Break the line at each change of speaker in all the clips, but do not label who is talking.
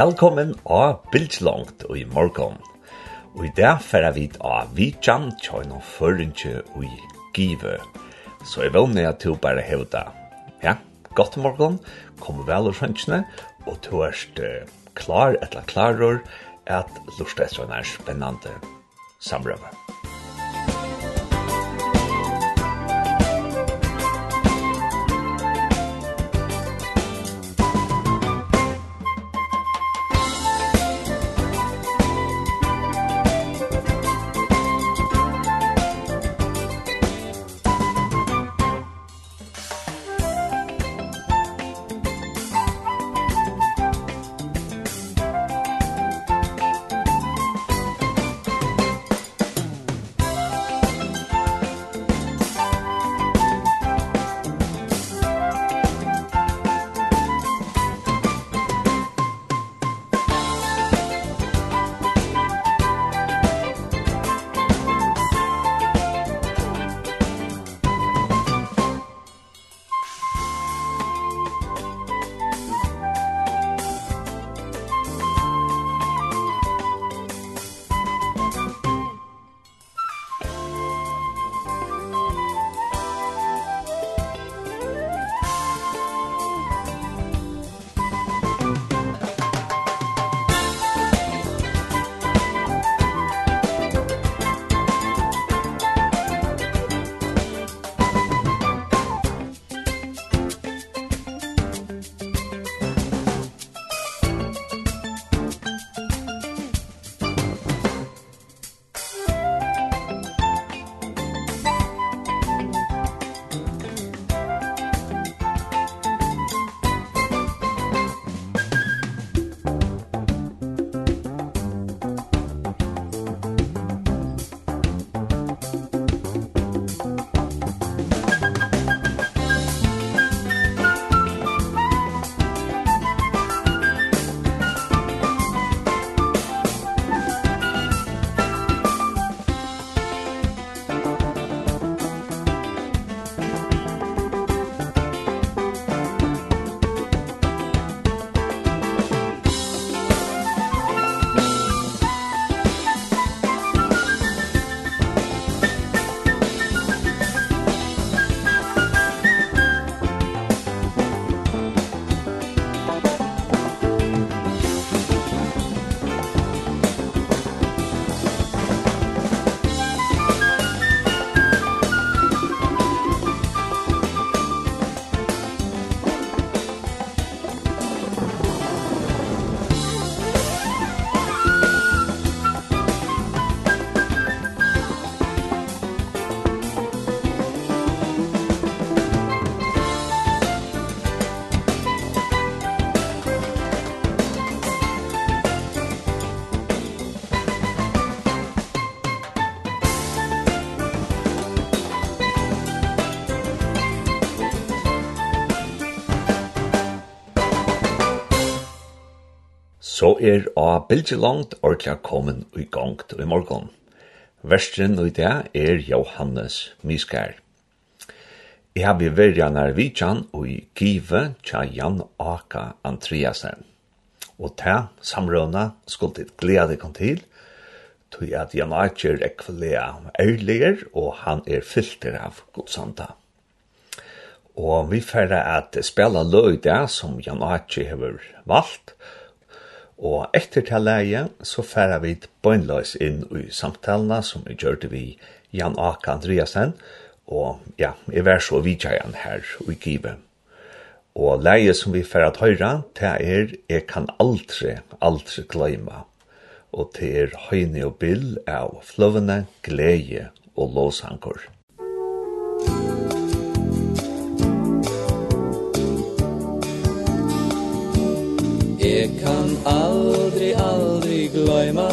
Velkommen av Bildslångt og i morgon. Og i dag færa vi av Vidjan Tjøyna Føringe og i Give. Så jeg vågner at du bare hevda. Ja, godt morgen, kom vel og skjønnsene, og du er klar, etla klarer, at lortet er en spennende samrøve. er av bildjelangt ordentlig kommet i gongt i morgen. Verstren og det er Johannes Miskær. Jeg har vært gjerne vidtjen og i give tja Jan Aka Andreasen. Og ta samrøna skulle til glede kom til, tog at Jan Aka er ekvelea ærliger, og han er fylter av godsanda. Og vi færre at spela løy det som Jan Aka har valgt, og Og etter til leie så færa vi bøgnløs inn i samtalene som vi gjørte vi Jan Aka Andreasen, og ja, jeg var så vidtjøyen her i Give. Og leie som vi færa til høyre, det er «Jeg kan aldri, aldri glemme», og det er «Høyne og Bill» av «Fløvene, Gleie og Låsanker».
Jeg kan aldri, aldri gløyma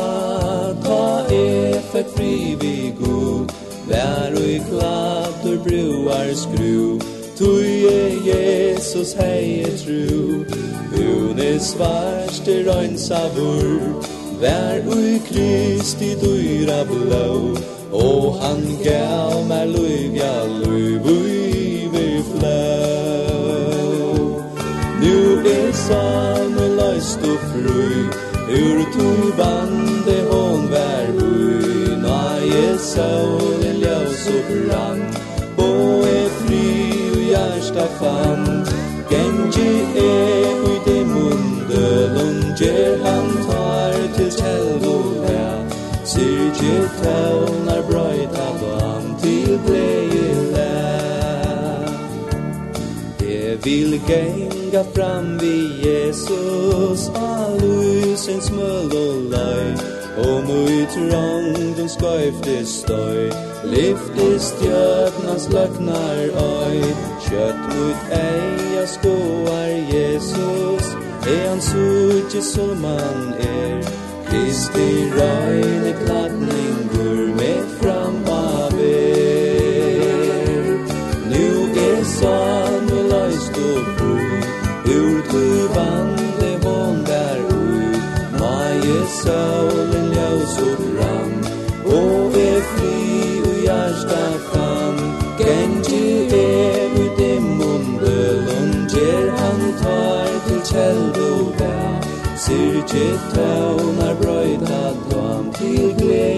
Ta er fett privi god Vær og i klatur bruar skru. Tui er Jesus hei tru. Hun Une svarste røynsa vur Vær ui Kristi dyra blå Og han gav meg luiv, ja luiv Ui vi flå Nu er sann fast og fru Ur to bande hon vær bui. Naie saulen ljøs og brann. Bo e fri og hjärsta fann. Genji e ui de munde. Lunger han tar til tell og vær Sirje taunar brøyta vann Til bleie lær Jeg vil gein stinga fram vi Jesus. All lysens møll og løy Og mui trangdom skøyfte støy Lyfte stjøtnas løknar øy Kjøtt mot eia skoar Jesus. E han sutje som han er Kristi røyne klatning vande hon våndar ui Maje saulen ljus og fram Og vi fri og hjärsta fram Genji er ut i mundølun Gjer han tar til kjeld og vær Syrkje tøvnar brøyta dam til gled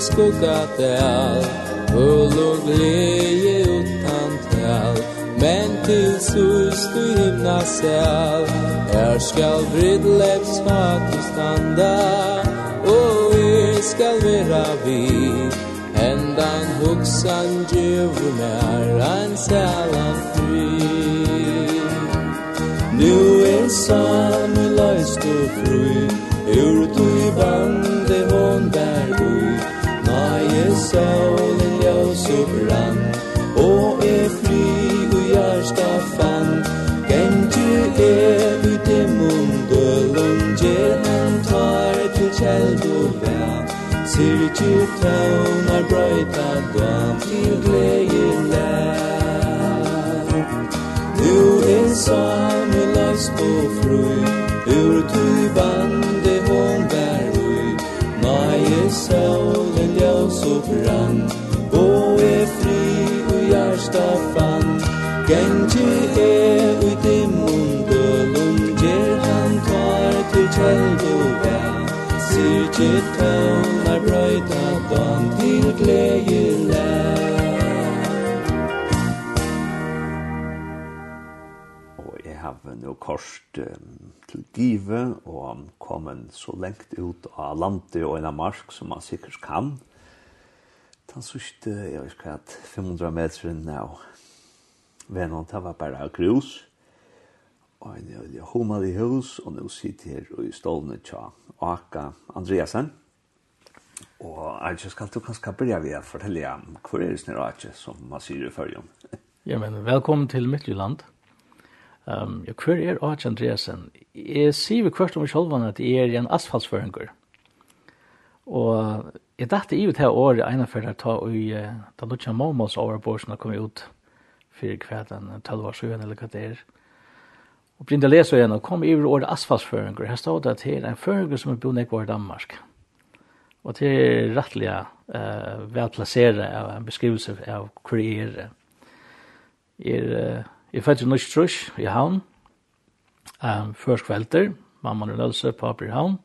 skugga del Full og glede utan tal Men til sus du himna sel Her skal vridleps fatu standa Og vi skal vera vi Hendan huksan djevu mer Ein selan fri Nu er samme leist og fri Ur du i band solen ljøs og brann Og er flyg og hjørsta fann. Gentu er ut i mundølum Gjennom tar til kjeld og vær. Sier tu tøvnar brøyta dam Til glede lær. Nu er samme løs og fru Ur tu bande hon bær ui Nei er brann Og er fri og hjärsta fann. Gengi er ui dimmun dølum Gjer han tar til kjeld og vær. Sirgi tøvnar brøyta dan til glegi lær.
Og jeg har nå til Give og kommet så lengt ut av landet og en av marsk som man sikkert kan den sørste, jeg vet ikke hva, 500 meter nå. Vennom, det var bare grus. Og en øyelig homal i hus, og nå sitter jeg her i stålene tja. Aka Andreasen. Og Arje, skal du kanskje begynne ved å fortelle om hvor er det snir Arje, som man sier i førjen?
ja, men velkommen til Midtjylland. Um, ja, hvor er Arje Andreasen? Jeg sier vi kvart om i sjølven at jeg er en asfaltsføringer. Og jeg dachte i det her året ene for å ta i da Lucia Momos overbord som har kommet ut for kvelden, 12 år siden eller hva det er. Og begynte å lese igjen og kom i året asfaltføringer. Her stod det til en føringer som er boende i Danmark. Og til er rettelig uh, vel velplasseret av en beskrivelse av hvor jeg er. Jeg er, jeg er født i Norsk Trus i havn, um, først kvelder, mamma og løse på Havn.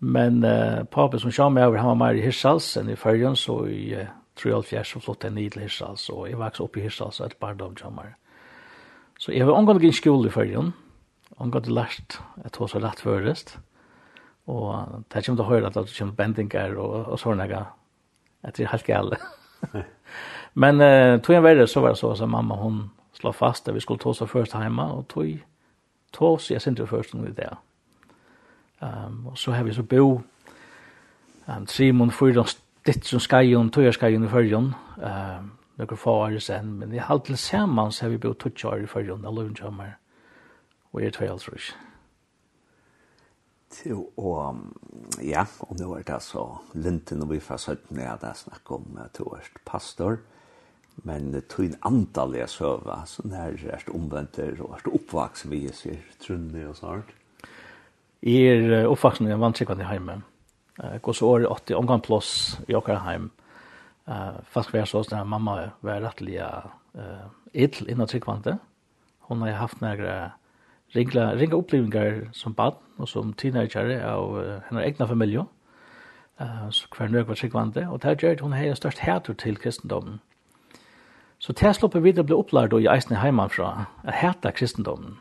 Men uh, papen som kom over, han var mer i Hirsals enn i Førjen, så i tror jag fjärs och flott en ned til Hirsals, och jag växte upp i Hirsals og et par dag kom Så jag var omgående i skole i Førjen, omgående lärt at hos var lett förrest. Och det kommer att höra att det kommer bendinger och, och sådana at det är helt gale. Men eh, tog jag värre så var det så, att mamma hon slår fast att vi skulle ta oss först hemma och tog, tog oss jeg sindte först om i det. Ja. Um, og så har vi så bo um, Simon Fyron ditt som skajon, Tøyer skajon i fyrjon, um, noen få år sen, men i halv til sammen så har vi bo tøtja år i fyrjon, av kommer og er tvei altså ikke.
Jo, og ja, og nå er det så Linten og vi fra Søtten er det snakk om to årst pastor, men uh, tog en antall jeg søva, så nær er det omvendt og er det oppvaks vi ser trunnig og
sånt er oppvaksen i en vantrykvande heime. går så år 80, omgang plås i åker heim. Fast hver så sånn mamma var rettelig uh, ill innan tryggvande. Hon har haft några ringa, ringa upplevelser som barn och som teenager av uh, hennes egna familj. Uh, så hver nøk var tryggvande. Og det gjør hon har størst hætur til kristendommen. Så det slipper vidare det upplärd opplært i eisen heimanfra, at hæta kristendommen.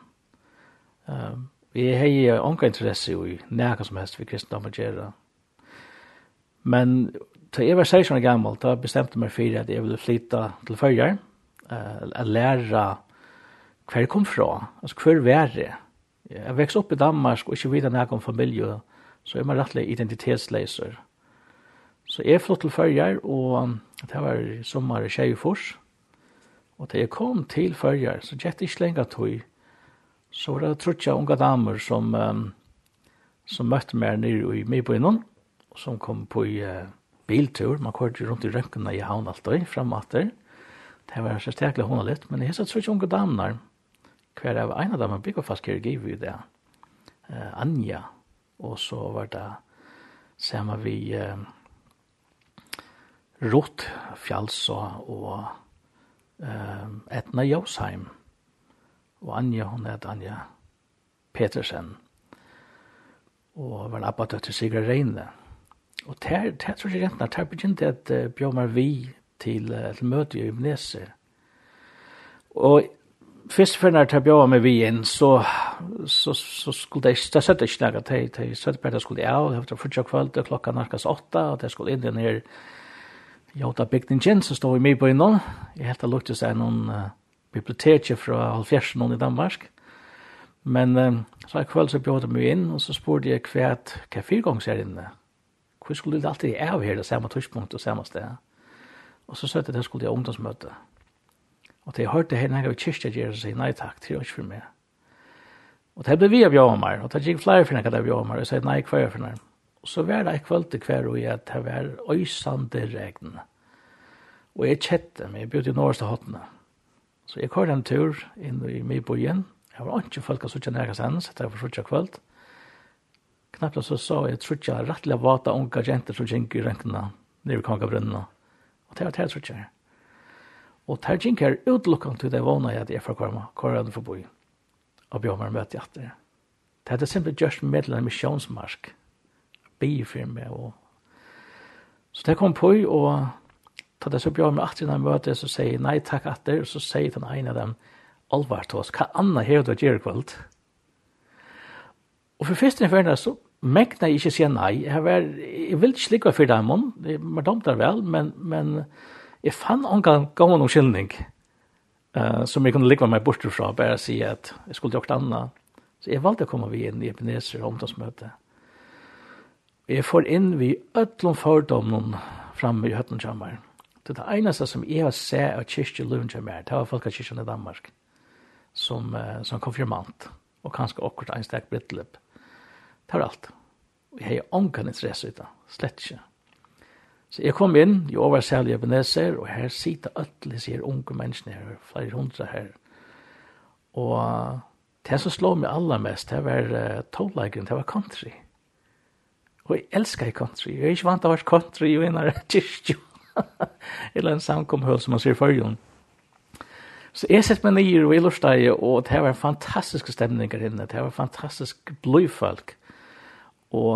Uh, Jeg har onka interesse i nekka som helst for kristendom og gjerra. Men til jeg var 16 år gammel, da bestemte meg for at jeg ville flytta til Førjar, uh, læra hver jeg kom fra, altså hver var det. Jeg vekst opp i Danmark og ikke videre nekka om familie, så er man rettelig identitetsleiser. Så jeg flott til Førjar, og det var sommer i Kjeifors, og da jeg kom til Førjar, så gjett ikke lenger tog så var det trutja unga damer som, um, som møtte meg nere i Mibøynon, som kom på i uh, biltur. Man kørte rundt i rønkene i havn alt og frem og atter. Det var så stekelig hona litt, men jeg hesset trutja unga damer. Hver av ene damer bygger fast kjer giv i det. Uh, Anja, og så var det samme vi uh, Rott, Fjalsa og uh, Etna Josheim. Og Anja, hun heter Anja Petersen. Og var abba til Sigrid Reine. Og ter, ter, tror jeg rentene, ter begynte at uh, Bjørmar Vi til, uh, til møte i gymnasiet. Og først før når jeg bjør med vi inn, så, så, så skulle jeg, det sette ikke nægget, til, til sette bare skulle jeg, og det var første kveld, det klokka narkas åtta, og det skulle inn i denne jota bygningen, så stod vi med på innom. Jeg helt har luktes seg noen, Uh, biblioteket fra Halvfjersen i Danmark. Men eh, så en kveld så bjør jeg meg inn, og så spurte jeg hva et kafirgongs her inne. Hvor skulle det alltid av her, det samme tørspunkt og samme sted? Og så søtte jeg det skulle jeg ungdomsmøte. Og til jeg hørte henne her i kyrkja gjør, så sier nei takk, det er ikke for meg. Og det ble vi av bjør og det gikk flere for henne av bjør og jeg sier nei hver for henne. Og så var det en kveld til hver og jeg, det var øysande regn. Og jeg kjette meg, jeg begynte i norreste hottene. Så jeg kørte en tur inn i Mybojen. Jeg var ikke folk av ikke nærkast hennes, etter jeg var suttet kvöld. Knapt så sa jeg trutja rettelig vata unga jenter som gikk i rønkene nere i Kongabrunnen. Og det var det jeg trutja her. Og det gikk her utlukkan til det vana jeg at jeg fra kvarma, kvar jeg for boi. Og bjør meg møte jeg etter. Det hadde simpelthen gjørst medlem av misjonsmark. Bifirme og... Så det kom på, og Da det så bjør meg at jeg møter, så sier jeg nei takk at det, så sier den ene av dem, alvar til oss, hva annet har du gjør kveld? Og for første innførende så mekna jeg ikke sier nei. Jeg, var, jeg vil ikke slikke for dem, jeg var dumt der vel, men, men jeg fann omgang gav noen skyldning uh, som jeg kunne ligge meg bort fra, bare si at jeg skulle gjort annet. Så jeg valgte å komme vi inn i Ebenezer omtaksmøte. Jeg får inn vi øtlom fordommen framme i høtten kjammer. Så det eneste som jeg har sett av kyrkje løvnja mer, det var folk av folkekyrkjen i Danmark, som, uh, som konfirmant, og kanskje akkurat en sterk brittløp. Det var alt. Jeg har ångan interesse ut av, slett ikke. Så jeg kom inn, jeg var særlig ebeneser, og her sitter alle sier unge mennesker her, flere hundre her. Og det som slår meg aller mest, det var uh, togleikeren, det var country. Og jeg elsker country, jeg er ikke vant til å være country, i en av kyrkjøk. eller en samkomhøl som man ser i førjon. Så jeg sett meg nye og jeg og det var fantastiske stemninger inne, det var fantastisk blodfolk. Og,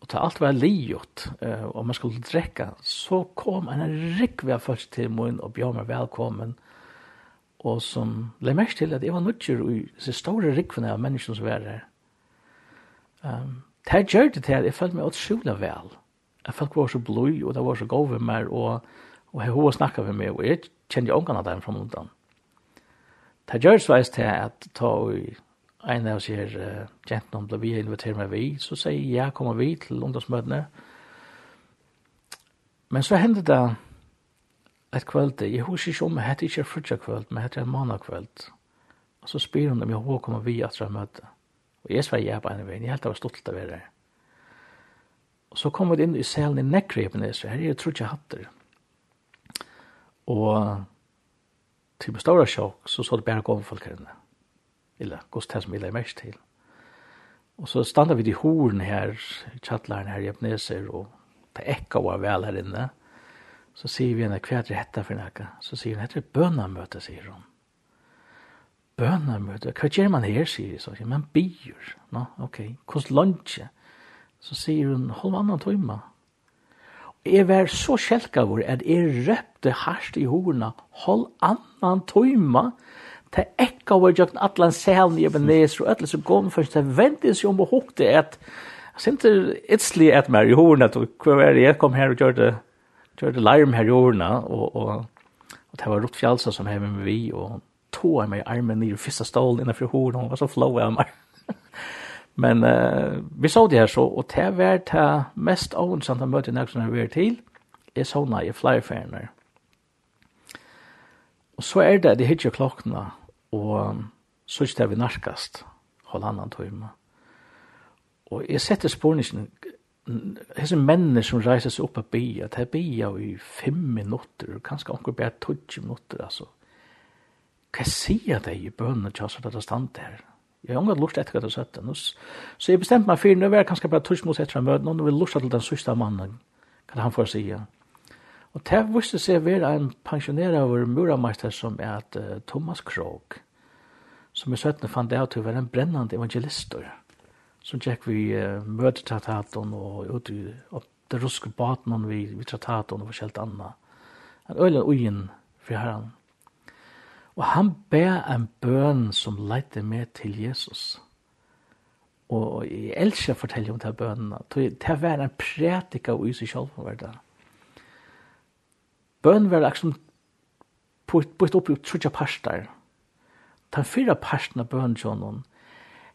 og til alt var livet, og man skulle drekka, så kom en rikvig folk til min og bjør meg velkommen, og som le mest til at jeg var nødgjør i så store rikvene av menneskene som var her. Um, det gjør det til at jeg følte meg utrolig vel jeg følte var så blod, og det var så god med meg, og, og jeg hva snakket med meg, og jeg kjente jo omgående dem fra undan. Det gjør så veist til at ta og en av oss her uh, jentene ble vi inviteret med vi, så sier jeg ja, kommer vi til ungdomsmøtene. Men så hendte det et kveld, jeg husker ikke om, jeg heter ikke frutja kveld, men jeg hette en manna kvöld. Og så spyr hun om jeg hva kommer vi at jeg møte. Og jeg svarer ja på en vei, jeg helt av stolt av å være her. Så kom vi inn i selen i Nekrepenes, her er det hatt det. Og til med store sjokk, så så det bare gav folk her inne. Eller, gos det som ille er mest til. Og så standa vi i horen her, i tjattlaren her i Ebenezer, og det ekka var vel her inne. Så sier vi henne, hva er det hette for nekka? Så sier hun, hette bønamøte, sier hun. Bønamøte, hva gjør man her, sier hun, men byr, Nå, no, ok, hos lunsje så sier hun hold annan tøyma. Og jeg var så kjelkavur at jeg røpte hardt i horna hold annan tøyma til ekka var jøkken atlan selen i Ebenezer og etter så kom først det ventet seg om og hukte et jeg synes ikke etsli et mer i horna, og hva var det jeg kom her og gjør det, gjør det larm her i årene, og, og, og det var Rutt Fjalsa som hev med vi, og tog meg i armen i fyrsta stålen innenfor horen, og var så flå av meg. Men uh, vi så det her så, og det var det mest åvensamt å møte noen som vi er til, er sånne i flyerferdene. Og så er det, det hittir klokkene, og så er det vi narkast, halvannan tøyma. Og jeg setter sporningen, hese mennene som reiser seg opp av bia, det er bia i fem minutter, kanskje omkring bare 20 minutter, altså. Hva sier det i bønene til oss at det er stand her? Jeg har unga lurt etter hva du sett den. Så jeg bestemte meg for, nå var jeg kanskje bare tørs mot etter en møte, nå vil lurt til den sørste mannen, hva han får sige. Og det visste seg å være en pensjonera over murameister som er at uh, Thomas Krog, som i 17. fann det til å være en brennende evangelister, som tjekk vi uh, møtetrataten og ut i det ruske baten vi, vi trataten og forskjellt annet. Han øyler ugen for herren. Og han ber en bøn som leiter med til Jesus. Og jeg elsker å fortelle om det bønene. Det var en prætika i seg selv for det. Bøn var liksom bort opp i trutja parster. Den fyra parsten av bøn, John,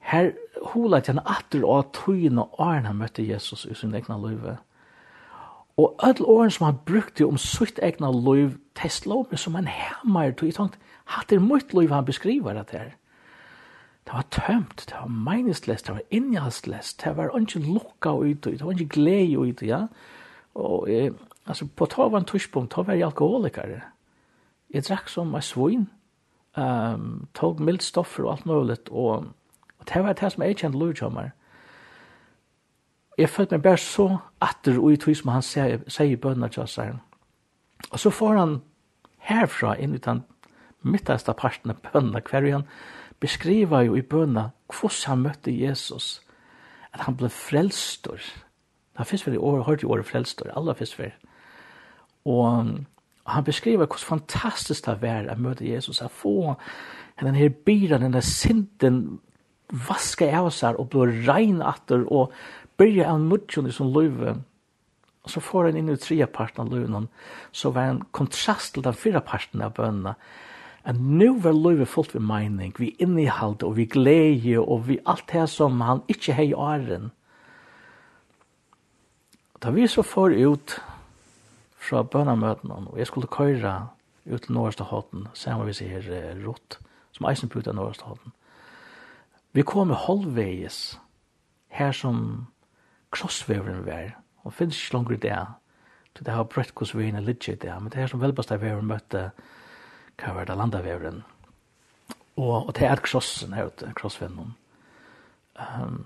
her hola til han atter og tøyene og åren han møtte Jesus i sin egna løyve. Og öll åren som han brukte om sitt egna liv, meg som en hemmer, tog jeg tenkt, hatt er mye liv han beskriver det her. Det var tømt, det var meningsløst, det var innhjallsløst, det var ikke lukka ut, det var ikke glede ut, ja. Og eh, altså, på ta var en tørspunkt, ta var jeg alkoholiker. Jeg drakk som en svin, um, tog mildt stoffer og alt mulig, og, og det var det som jeg kjente lovkjømmer jeg følte meg bare så atter og i tog som han sier, i bønene til oss Och Og så får han herfra inn i den midteste parten av bønene, hver han beskriver jo i bønene hvordan han møtte Jesus, at han ble frelstor. Han finnes vel i år, hørte i året frelstor, alle finnes vel. Og, han beskriver hvordan fantastisk det var å møte Jesus, å få denne her bilen, denne sinten, vaske av seg og blå regn atter og byrja av nudjon i sånn løyve, og så får han inn i tredje parten av løyven, så var en kontrast til den fire parten av bønene, at nå var løyve fullt ved mening, vi innehald, og vi glede, og vi alt det som han ikke hei åren. Da vi så får ut fra bønamøtene, og jeg skulle køyre ut til Norrsta Håten, sammen vi sier Rott, som eisen på ut av Norrsta Håten. Vi kom halvveis her som krossveveren var. Og finnes ikke langer i det. til det har brøtt hvordan vi er litt i det. Men det er som velbast av veveren møtte hva var det landaveveren. Og, og det er krossen her ute, krossveveren. Um,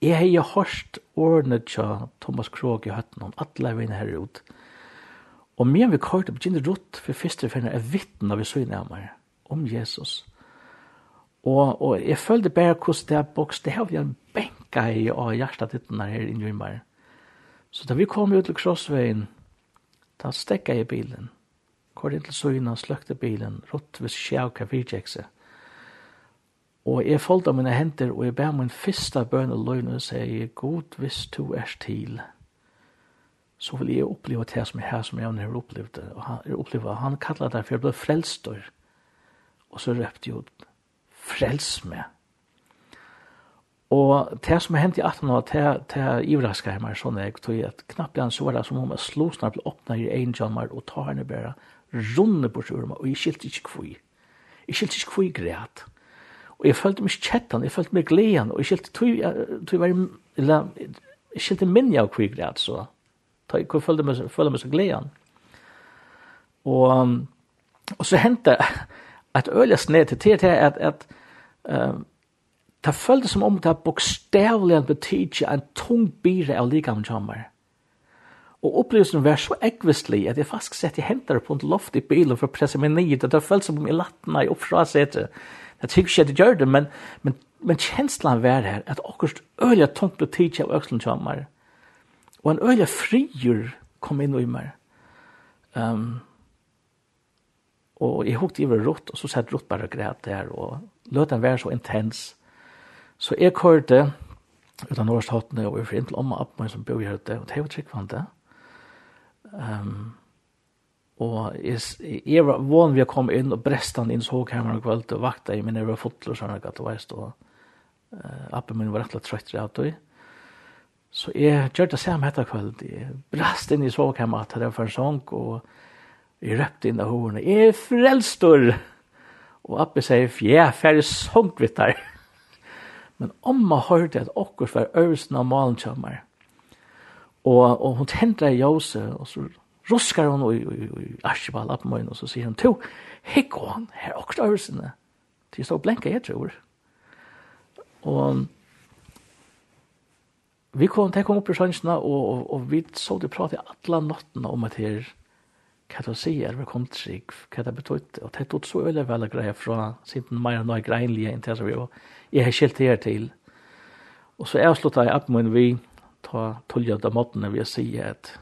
jeg har jo hørt ordene til Thomas Krog i høtten om alle vene her ute. Og men vi kort begynner rått for første finner er vittne av vi så nærmere om Jesus. Og, og jeg følte bare hvordan det er boks, det har vi en benk banka i og hjertet ditt når her innrymmer. Så da vi kom ut til krossveien, da stekka jeg bilen. Kort inn til søgna sløkte bilen, rått hvis sjauka virkjekse. Og jeg folda mine henter, og jeg ber min fyrsta bøn og løgn og sier, God hvis du er til, så vil jeg oppleve det som jeg har, som jeg har opplevd. det, Og han, jeg opplevde, han kallet det, for jeg ble frelstår. Og så røpte jeg ut, frels meg. Og det som hendte i 18 år, det, er ivraska meg sånn jeg, tog at knappt igjen så var det som om jeg slo snart ble åpna i en jammer og tar henne bare runde på sjurma, og jeg skilte ikke kvui. Jeg skilte ikke kvui greit. Og jeg følte meg kjettan, jeg følte meg gleden, og jeg skilte tog, tog var, eller, jeg skilte minja av kvui greit, så. Jeg følte meg, følte meg så gleden. Og, og så hendte et øyelig sned til til at, at, at um, det føltes som om det bokstavlig betydde en tung bire av ligamen kjammer. Og opplevelsen var så ekvistlig at jeg faktisk sett i hentet på en loft i bilen for å presse meg ned, det føltes som om jeg lattene i opp setet. Jeg tykker ikke at jeg gjør det, men, men, men kjenslan var her at akkurat øyelig tungt betydde av økselen kjammer. Og en øyelig frigjør kom inn i meg. Um, og jeg hukte i rått, og så sett rått bare og græt der, og løten var så intens. Så jeg kørte ut av Norrstaten og overfor inn til omma opp meg som bor her ute, og det var tryggvante. Um, og jeg, jeg var vann ved å komme inn og breste han inn så kameran og kveld og vakta i min jeg fotler og sånn at det var stå. uh, appen min var rett og slett trøtt av Så jeg gjør det samme etter kveld. Jeg brast inn i sovekammeren til det var en sång, og jeg røpte inn av hovene. Jeg er frelstor! Og Abbe sier, ja, ferdig sång vitt der. Men omma hørte at okkur var øvelsen av malen kjømmer. Og, og hun tendra i jose, og så ruskar hun i, i, i Archibald opp og så sier hun, to, hikk hon, her okkur øvelsene. Til stå blenka, jeg tror. Og vi kom, til kom opp i sjansene, og, og, og vi så det prate alle nattene om at her, hva du sier, vi kom til seg, hva det betøyt, og det er så veldig vel å greie fra siden mer enn noe greinlige enn til vi, og jeg har skilt her til. Og så er jeg sluttet i vi ta tullet av måten vi sier at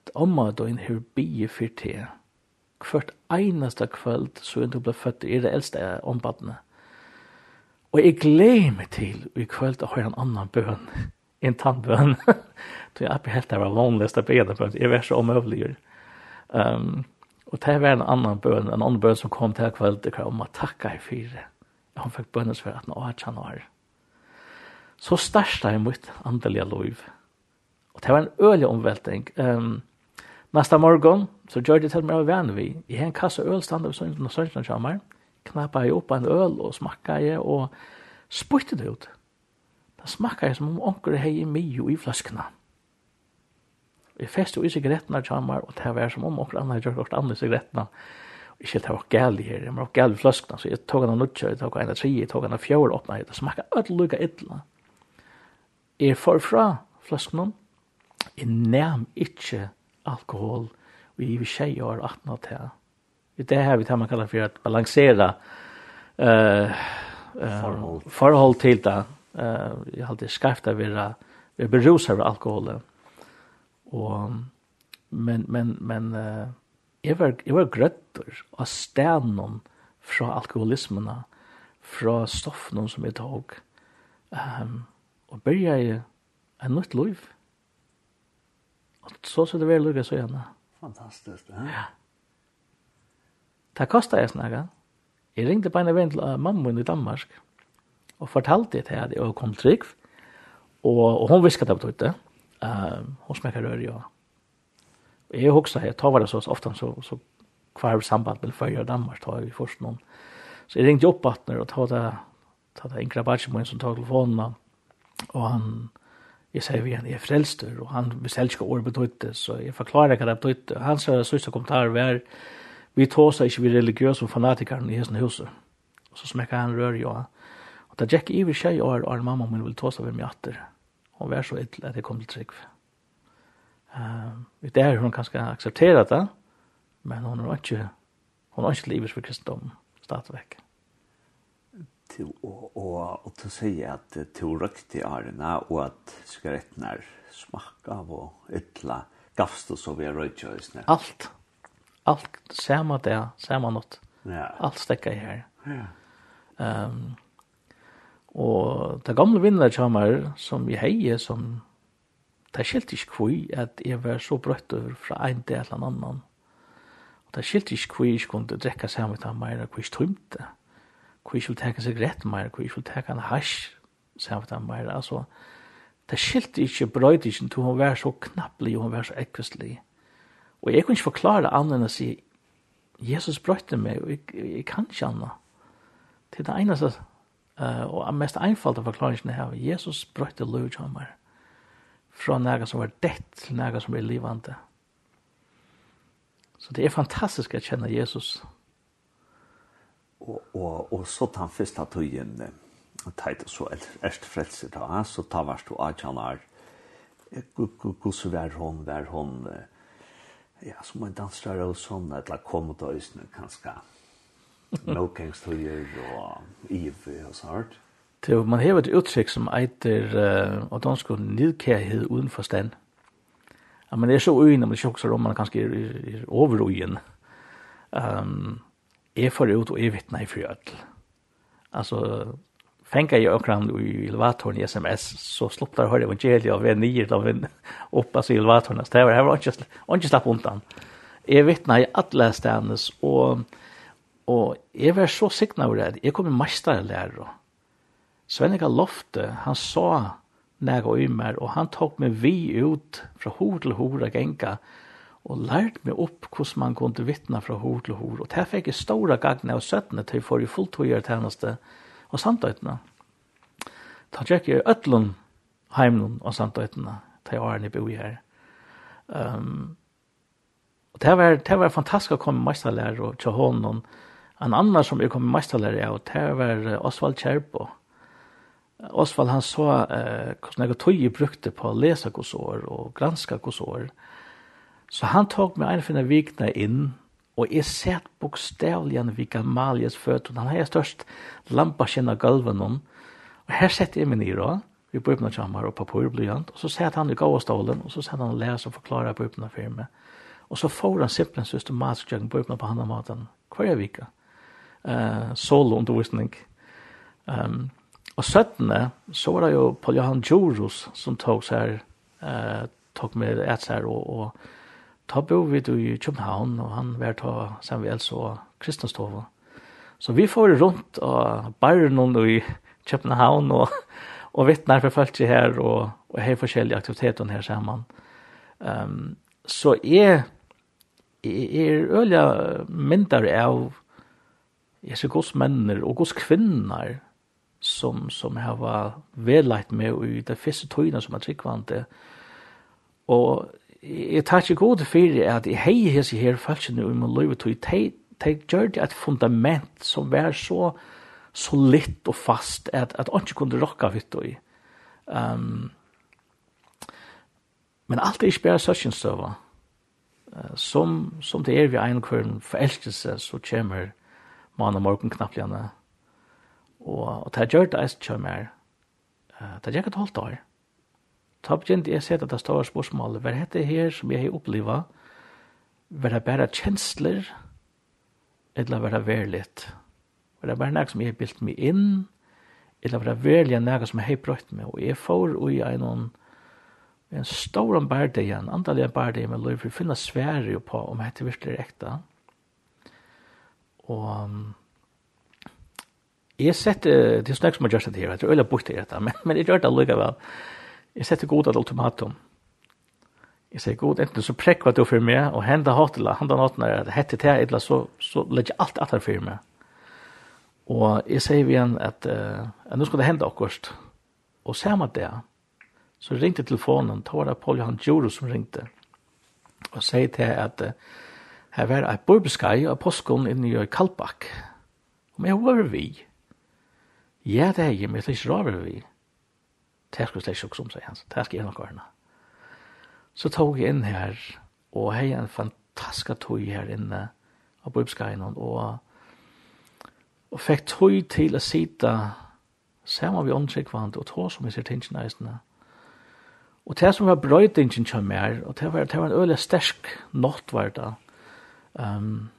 at omma då en her bie for te, hvert eneste kveld så er du ble født i det eldste ombattene. Og jeg gleder meg til i kveld å høre en annan bøn, en tannbøn. Så jeg er helt der var vanligst å be bøn, jeg var så omøvelig. Um, og det var en annan bøn, en annan bøn som kom til kveld, det om å takke i fire. Han fikk bønnes for at nå er han år. Så største jeg mot andelige lov. Og det var en ølig omvelting. Um, Nesta morgon så gjør det til meg å vän vi. I en kassa øl stannade så inte någon kommer, kammar. jeg opp en øl og smakade jeg, og spytte det ut. Det smakade jeg som om onker hej i mye i flaskorna. Jeg fest jo i sigarettene kjammer, og det var som om okkur annet gjør okkur andre sigarettene. Ikke det var gæli her, det var gæli fløskene, så jeg tog henne nutja, jeg tog henne tri, jeg tog henne fjord åpna, det smakka öll lukka illa. Jeg får fra fløskene, jeg nærm ikke alkohol, og jeg vil tjei år 18 av det. Det her vi tar man kallar for at balansera uh, uh, forhold forhold til det. Uh, jeg har alltid skarft av å være berusar av alkoholen Og, men, men, men uh, jeg, var, jeg var grøtter av stenen fra alkoholismene, fra stoffene som jeg tok um, og begynte jeg en nytt liv. Og så så det var lukket så gjerne.
Fantastisk, ja.
Ja. Det kostet jeg snakke Jeg ringte på en av en mamma i Danmark, og fortalte det til at jeg kom trygg, og, og hun visste det på tøytet eh hos mig rör jag. Jag huxar jag tar det så ofta så så kvar samband med för Danmark tar vi först någon. Så jag ringde upp att när och ta det ta det enkla batchen som tar telefonen och han jag säger vi han är frälster och han beställde år betydde så jag förklarar vad det betydde. Han sa sista kommentar var vi tåsar inte vi religiösa fanatiker i hesten huset. Och så smäcker han rör jag. Och det jack i och för och mamma min vill tåsa med mig åter og vær så ytl at jeg kom til trygg. Uh, det er hun kanskje aksepterer det, men hun har ikke, hun har ikke livet for kristendom, stadigvæk.
Til, og, og, og til å si at til røkte arena og at skaretten er smakka av og ytla gavst og så vi er røykjøysene.
Alt. Alt. samme det, samme nåt.
Ja.
Alt stekker jeg her.
Ja.
Um, Og det gamle vinnere kommer som vi heier, som det skilte ikke hvor at jeg var så brøtt over fra en del til en annan. Og det skilte ikke hvor jeg kunne drekke seg med meg, hvor jeg ikke tømte, hvor jeg skulle tenke seg rett mer, hvor jeg skulle tenke en hasj seg med det mer. Altså, det skilte ikke brøtt ikke, til hun var så knapplig, og hun var så ekvistlig. Og jeg kunne ikke forklare annet enn å si, Jesus brøtte meg, og jeg, jeg kan ikke annet. Det er det eneste Uh, og den mest einfalda forklaringen her, Jesus brøtte løvjommer fra noe som var dett til noe som er livande. Så det er fantastisk å kjenne Jesus.
Og, og, og så tar han først av tøyen, og tar så erst frelse da, så tar han at han er, hvordan var hon, var hon, ja, som en dansere og sånn, eller kom ut av øsene, kanskje, kanskje, Melkengstøyer og IV og så hardt.
Det er, man har et uttrykk som eiter uh, og dansk nidkærhet uden forstand. Ja, men det er så ugen, men det er ikke om man kanskje er, er, er over overugen. Um, jeg får ut og jeg vittner i frødel. Altså, fengar jeg akkurat i elevatoren i SMS, så slopp der høyre evangeliet av en nyer av en oppa i elevatoren. Så det var ikke slapp undan. Jeg vittner i alle stedene, og Og jeg var så sikna over det. Jeg kom i mesterlærer. Svennika Lofte, han sa nega i meg, og han tok meg vi ut fra hår til hår og genka, og lært meg opp hvordan man kunne vittna fra hår til hår. Og det fikk jeg stora gagne av søttene til for i fulltøyer tjeneste og samtøytene. Da tjekk jeg øtlun heimlun og samtøytene til årene jeg bor her. Um, og det var, det var fantastisk å komme meisterlærer og til hånden, og En annan som jeg kom mest til å lære av, det var Osvald Kjerbo. Osvald han så eh, hvordan jeg tog jeg brukte på å lese hos år og granske år. Så han tok meg en finne vikene inn, og jeg sett bokstavligen vika Malies føtter. Han har størst lampa kjenner gulven om. Og her setter jeg meg ned da, vi bor på kjammer og papurblyant, og så sett han i gåstålen, og så sett han og leser og forklarer på oppnå firme. Og så får han simpelthen systematisk gjøring på oppnå på henne maten hver vika. Mm eh, soloundervisning. Um, og 17. så var det jo Paul Johan Djurus som tog så her, eh, tog med et så här og, og ta bo vi i København, og han var ta vi og Kristenstova. Så vi får rundt og bare noen i København, og, og vittnar for folk her, og, og har forskjellige aktiviteter her sammen. Um, så jeg, jeg er øyelig mindre av jeg ser gos menner og gos kvinner som, som har velagt med i det første tøyene som er tryggvante. Og jeg tar ikke god for at jeg hei hese her falskene i min liv tøy, de, de gjør det et fundament som var så solitt og fast at, at han ikke kunne rocka vitt og i. Um, men alt er ikke bare søsjenstøver. Uh, som, som det er vi en kvarn forelskelse, så kommer måned morgen knappligene. Og, og det gjør det jeg kjører mer. Det gjør et halvt år. Ta begynte jeg sett at det store spørsmålet, hva er det her som jeg har opplevd? Hva er det bare kjensler? Eller hva er det verligt? Hva er det bare noe som jeg har bilt meg inn? Eller hva er det verlig noe som jeg har brøtt meg? Og jeg får ui en en stor bardig, en andalig bardig med lov for å finne svære på om dette virkelig er ekte. Og um, jeg sett, uh, det er snakk som har gjort det her, jeg tror jeg har bort det her, men, men jeg gjør det allikevel. Jeg sett god at ultimatum. Jeg sier god, enten så prekk hva du for meg, og henda hotela, henda hotela, at hette til jeg, så, så legger alt at her for meg. Og jeg sier igjen at, uh, at nå skal det hende akkurat. Og ser man det, så ringte telefonen, da var det Paul Johan Djuro som ringte, og sier til at uh, Her var et bøybeskai av påskån inne i Kalbakk. Og jeg var vi. Ja, det er jeg, men jeg ikke rar vi. Det skulle slik ikke om, sier han. Det skal jeg nok ordne. Så tog jeg inn her, og hei en fantastisk tog her inne av bøybeskaiene, og, og fikk tog til å sitte sammen vi åndsikvand, og tog som jeg ser tingene eisene. Og det som var brøytingen kommer, og det var, det var en øyelig sterk nått var det, Um,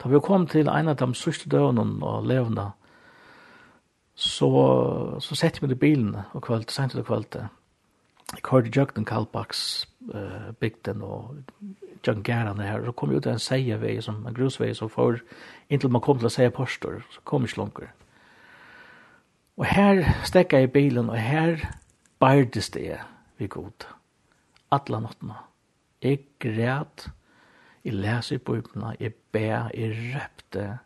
da vi kom til en av de sørste døvene og levende, så, så sette vi det i bilen og kvöld, sent til kvöld. Jeg hørte Jøgden Kalbaks uh, bygden og Jøgden Gerane her, så kom vi ut av en seiervei, som en grusvei, så for, inntil man kom til å seie postor, så kom ikke langer. Og her stekka jeg i bilen, og her bærdes det vi god. Atla nottene. Jeg græt, jeg leser i Bibelen, jeg ber, jeg repte,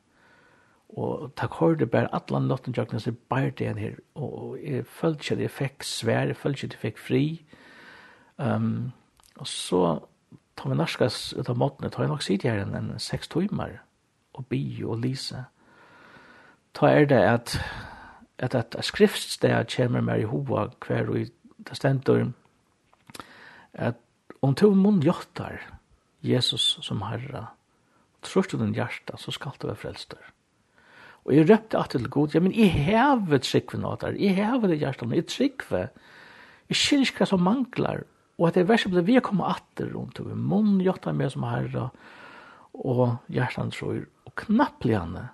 og takk hørte bare alle natten jøkken, så bare det en her, og jeg følte ikke at jeg fikk svær, jeg følte ikke at jeg fikk fri, um, og så tar vi norskas ut av måten, tar jeg nok sitt her enn en seks timer, og bio og lise, ta er det at at at skriftsted kommer mer i hova hver og i det stendur at om to munn jottar, Jesus som Herre, tror du din hjärta, så skal du være frelster. Og jeg røpte at til god, ja, men jeg hever trikve nå der, jeg hever det hjärta, jeg trikve, jeg skiljer ikke hva som mangler, og at det er verset ble vi kommer atter rundt, og munn gjøtta med som Herre, og hjertan tror, og knapplig henne,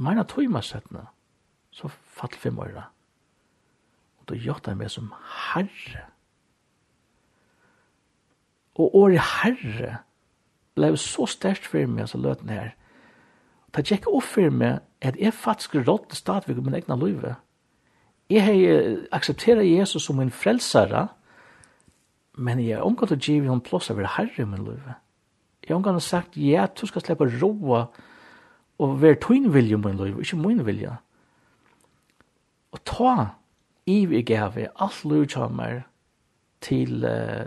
meina tøymasettene, så fall fem åra. Og da gjøtta med som Herre, Og året herre ble så størst for meg, så løten her. Det gikk opp for meg at jeg faktisk rådde stadigvæk min egna liv. Jeg har aksepteret Jesus som min frelsere, men jeg har omgått å give henne plass over herre i min liv. Jeg har omgått å sagt, ja, du skal slippe roa og være tøyn vilje i min liv, ikke min vilje. Og ta i vi gave alt liv til,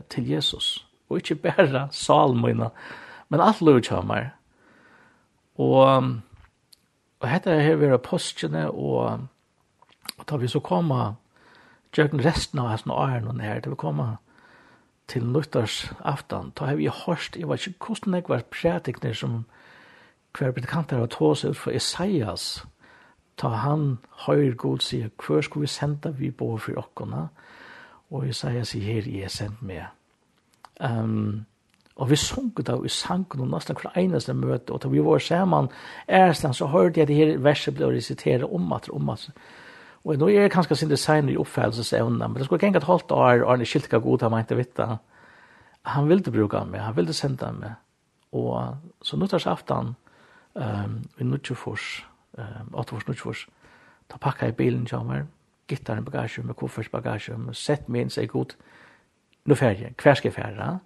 til Jesus. Jesus og ikke bare salmøyna, men alt løy kjammer. Og, og dette er her ved postene, og, og da vi så kommer, gjør resten av hans åren her, da vi kommer til nyttars aftan, da har vi hørt, jeg vet ikke hvordan jeg var prædikner som hver predikanter har tås ut for Isaias, ta han høyr god sier, hver skal vi sende vi på for okkona, og Isaias sier, her, jeg er sendt med. Um, og vi sunket da, vi sank noen nesten hver eneste møte, og da vi var sammen, æresland, så hørte jeg det her verset ble resiteret om at, om at, og nå er det kanskje sin design i oppfællelsesevne, men det skulle ikke engang holdt halvt er Arne Skiltka god, han mente vitt han ville bruke meg, han ville sende meg, og så nyttårsaftan, um, i Nutsjofors, um, Åttofors Nutsjofors, da pakket jeg bilen til meg, gittaren bagasje, med koffersbagasje, sett min, sier god, nu färje, hver skal jeg fære?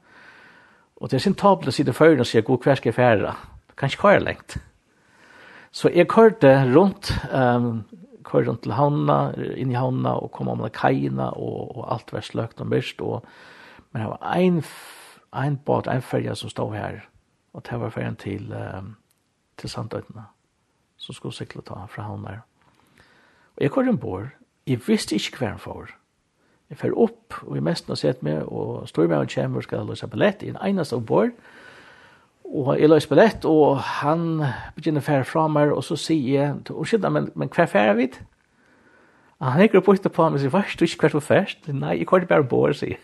Og det er sin tabel å sitte før og god, hver skal jeg fære? Kan ikke køre lengt. Så jeg kørte rundt, um, kørte rundt til havna, inn i havna, og kom om til kajina, og, og alt var sløkt og myrst, og, men det var en, en båt, en färja som stod her, og det var färjan til, um, til Sandøytene, som skulle sykle ta fra havna her. Og jeg kørte en bord, jeg visste ikke hver han får, Jeg fer opp, og jeg mest har sett meg, og Stormøyen kommer og skal løse billett i en eneste oppbord, Og jeg løser billett, og han begynner å fære fra meg, og så sier jeg, unnskyld, men, men hva færer vi? Og Han hekker opp ute på ham og sier, hva du ikke hvert for først? Nei, jeg kommer bare ombord, sier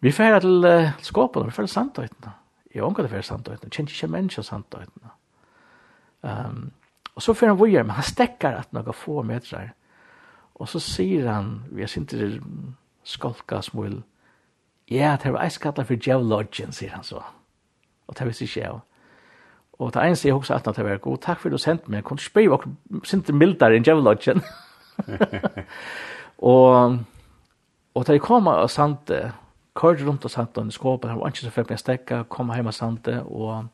Vi færer til uh, skåpen, vi færer til Sandtøytene. Jeg omgår til færer Sandtøytene, kjenner ikke mennesker Sandtøytene. Um, og så færer han vore, men han stekker at noen få meter her. Og så sier han, vi har sint til skolka smul, ja, det var eiskatla for djevlodgen, sier han så. Og det visste ikke jeg. Og det eneste sier husker at det var god, takk for du sendte meg, jeg kunne spørre dere sint til mildare enn djevlodgen. og, og da jeg kom og Sante, kørte rundt og Sante og skåpen, han var ikke så fint med stekka, stekke, kom hjemme av Sante, og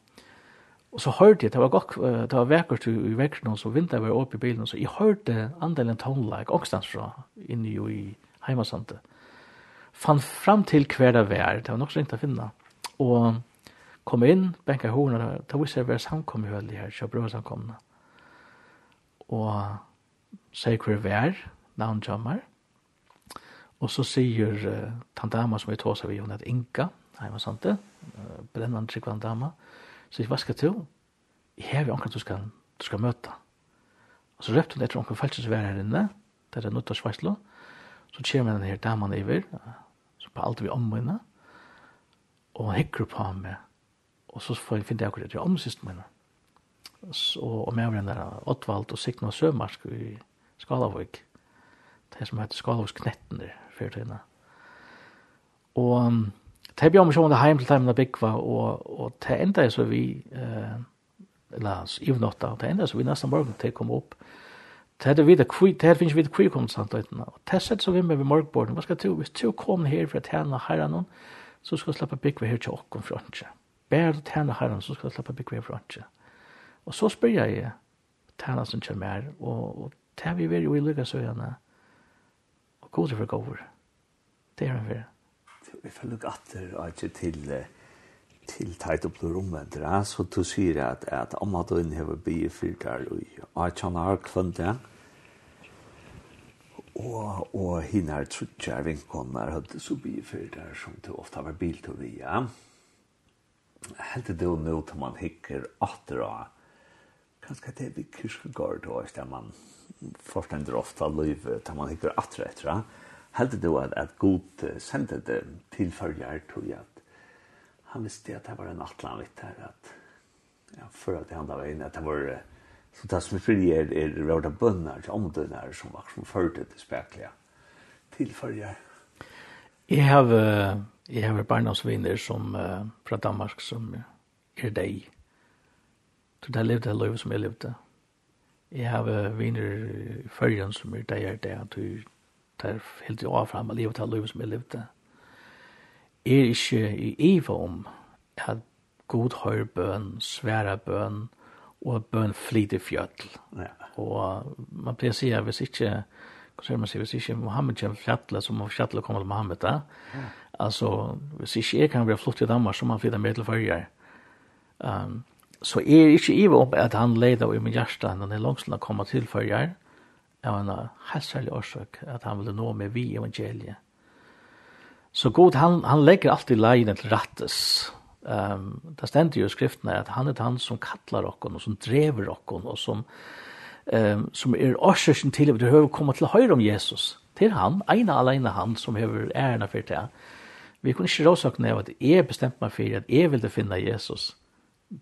Og så hørte jeg, det var, godt, det var vekkert i vekkert så vinda var oppe i bilen, så jeg hørte andelen tonelike åkstans fra inne jo i heimasante. Fann fram til hver det var, det var nok så ringt å finne. Og kom inn, benka i horna, det visste jeg hver samkommet i høyde her, kjøp brød samkomne. Og sier hver vær, navn kommer. Og så sier uh, tantama som vi tåsa vi, hun heter Inka, heimasante, uh, brennende trikkvann dama, og Så jeg, hva skal du? Jeg har jo omkring du skal, du skal møte. Og så røpte hun etter omkring felsen som er her inne, der er nødt av Sveislo. Så kommer denne her damen iver, så på alt vi omvinner. Og hun hikker på ham med. Og så får jeg finne akkurat etter omsist med henne. Og med henne der Ottvald og Signe og Sømarsk i Skalavøk. Det som heter Skalavøksknetten der, fyrtøyene. Og, Og det blir om sjående heim til teimen av Bikva, og, og det enda er så vi, eh, eller i natta, det enda er så vi nesten morgen til å komme opp. Det er videre kvi, det finnes videre kvi kom samt øytene, og det sett så vi med ved morgenborden, hva skal du, hvis du kommer her for å tjene herren så skal du slippe Bikva her til åkken fra ikke. Bare du tjene herren, så skal du slippe Bikva her fra ikke. Og så spør jeg tjene som kommer her, og, og det vi vil jo i lykkesøyene, og gode for gåver. Det er han for
vi får lukk atter og ikke til til teit opp til rommet det, så du sier at, at om at du innhever bygge fyrtar og jeg kjenner har kvönt det. Og, og henne er trutjar vinkonner hadde så bygge fyrtar som du ofte har bil til via helt det jo nå til man hikker atter og kanskje det er vi kyrkegård og hvis det man forstender ofte av livet til man hikker atter etter det heldig du at, at god sendte det til følger, tror jeg at han visste at det var en atlan vitt her, at ja, for at det var veien, at det var så det som er fri er, er råda bønner, omdønner som var som førte til spekler til følger.
Jeg har jeg har barndomsvinner som uh, fra Danmark som er deg. Så det levde det livet som jeg levde. Jeg har uh, viner i følgen som er deg er deg, at du der helt jo avfram av livet av livet som jeg levde, er ikke i iva om at god høyre bøn, svære bøn, og bøn flyter fjøtl. Ja. Og man pleier å si at hvis ikke, hva sier man sier, hvis ikke Mohammed kommer fjøtl, så må fjøtl komme til Mohammed da. Ja. Altså, hvis ikke jeg kan være flott i Danmark, så må han flytte med til førjer. Um, så er ikke iva om at han leder i min hjerte, han er langsomt å komme til førjer. Ja av en helt særlig årsak, at han ville nå med vi evangeliet. Så god, han, han legger alltid leien til rattes. Um, det stender jo i skriftene at han er han som kattler okken, og som drever okken, og som, um, som er årsøkken til at du høver komme til høyre om Jesus. Til han, ene alene han, som har æren for det. Vi kunne ikke råsakne av at jeg bestemte meg for at jeg ville finne Jesus.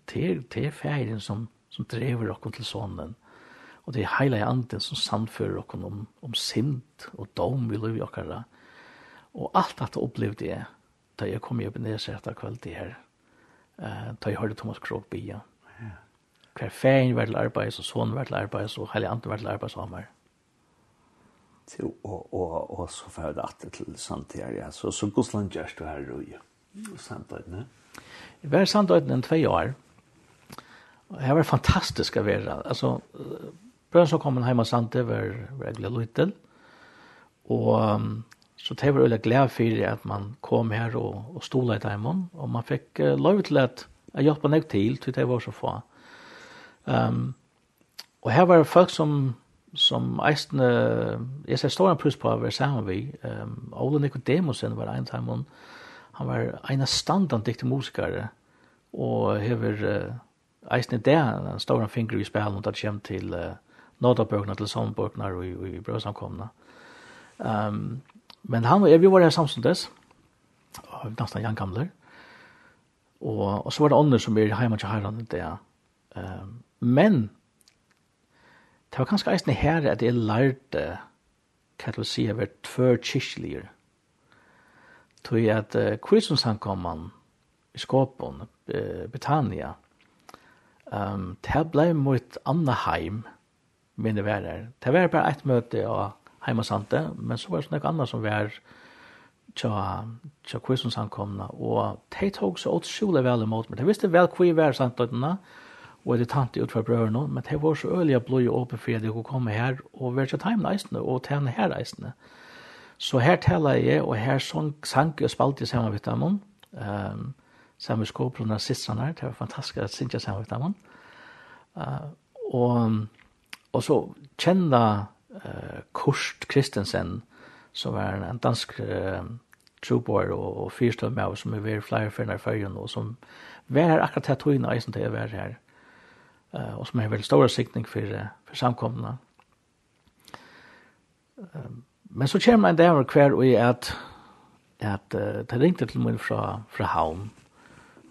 Det er, det er ferien som, som drever dere til sånnen Og det er hele anden som samfører dere om, om sint og dom vi livet dere. Og alt dette opplevde jeg da jeg kom i Ebenezer etter kveld til her. Uh, da jeg hørte Thomas Krog bia. Ja. Hver ferien var til arbeid, og sånn var til arbeid, og hele anden var til arbeid sammen.
Og, og, og, og så får det det til samtidig. Ja. Så, så Gudsland gjørs du her, og ja. Samtidig,
Jeg var samtidig enn tve år. Og det var fantastisk å være. Altså, Brøn som kom han hjemme sante var, var jeg glad liten. Og så det var veldig glad for at man kom her og, og stola i timen. Og man fikk uh, lov til at jeg hjelpa meg til, til det var så få. Um, og her var det folk som som eisne, jeg ser stor en pluss på å være sammen vi. Um, Ole Nikodemusen var en timen. Han var en av standan dikte musikere. Og hever uh, eisne det, en stor en finger i spelen, og det kommer til... Uh, nådabøkene til sånnbøkene og i, i brødsamkomne. Um, men han og jeg, vi var her samståndes, og vi danset Jan Gamler, og, og så var det ånder som er hjemme til herren det. Um, men det var kanskje eisen her at jeg lærte hva til å si jeg var tvør kyrkjeligere. Tog jeg at uh, kristensamkommene i Skåpen, uh, Betania, um, det ble mot Annaheim, minne var der. Det var bare et møte og heima sante, men så var det noe annet som var tja, tja kvissens ankomna, og de tog så utrolig vel imot meg. De visste vel hva jeg var samtøytene, og det tante ut fra brødene, men de var så ølige blod og åpne for at jeg kunne komme her og være til time reisende, og tjene her reisende. Så her taler jeg, og her sang, sang og spalte jeg sammen med dem, um, sammen med skåprene og sisterne, det var fantastisk at synge sammen med dem. Uh, og og så kjenne uh, Kurt Kristensen som er en dansk uh, troboer og, og fyrstøv med oss, som er ved flere fyrne i fyrjen, og som var her akkurat her togene eisen til å være her uh, og som er veldig stor sikning for, uh, for samkomne uh, men så kommer en dag hver og er at at uh, det ringte til meg fra, fra havn.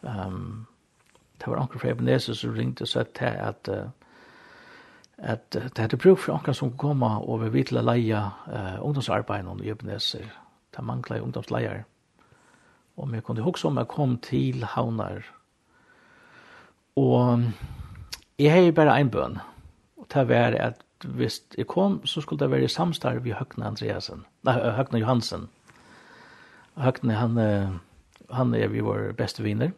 Um, det var anker fra Ebenezer som ringte og sa til at uh, at det hadde bruk for anker som kom og vi vil leie uh, ungdomsarbeid i Ebenezer. Det manglet ungdomsleier. Og vi kunne huske om jeg kom til havnar. Og jeg har bare en bøn. Og det var at hvis jeg kom, så skulle det være i samstarv i Høgne Andreasen. Nei, Høgne Johansen. Høgne, han, han er vi vår beste viner.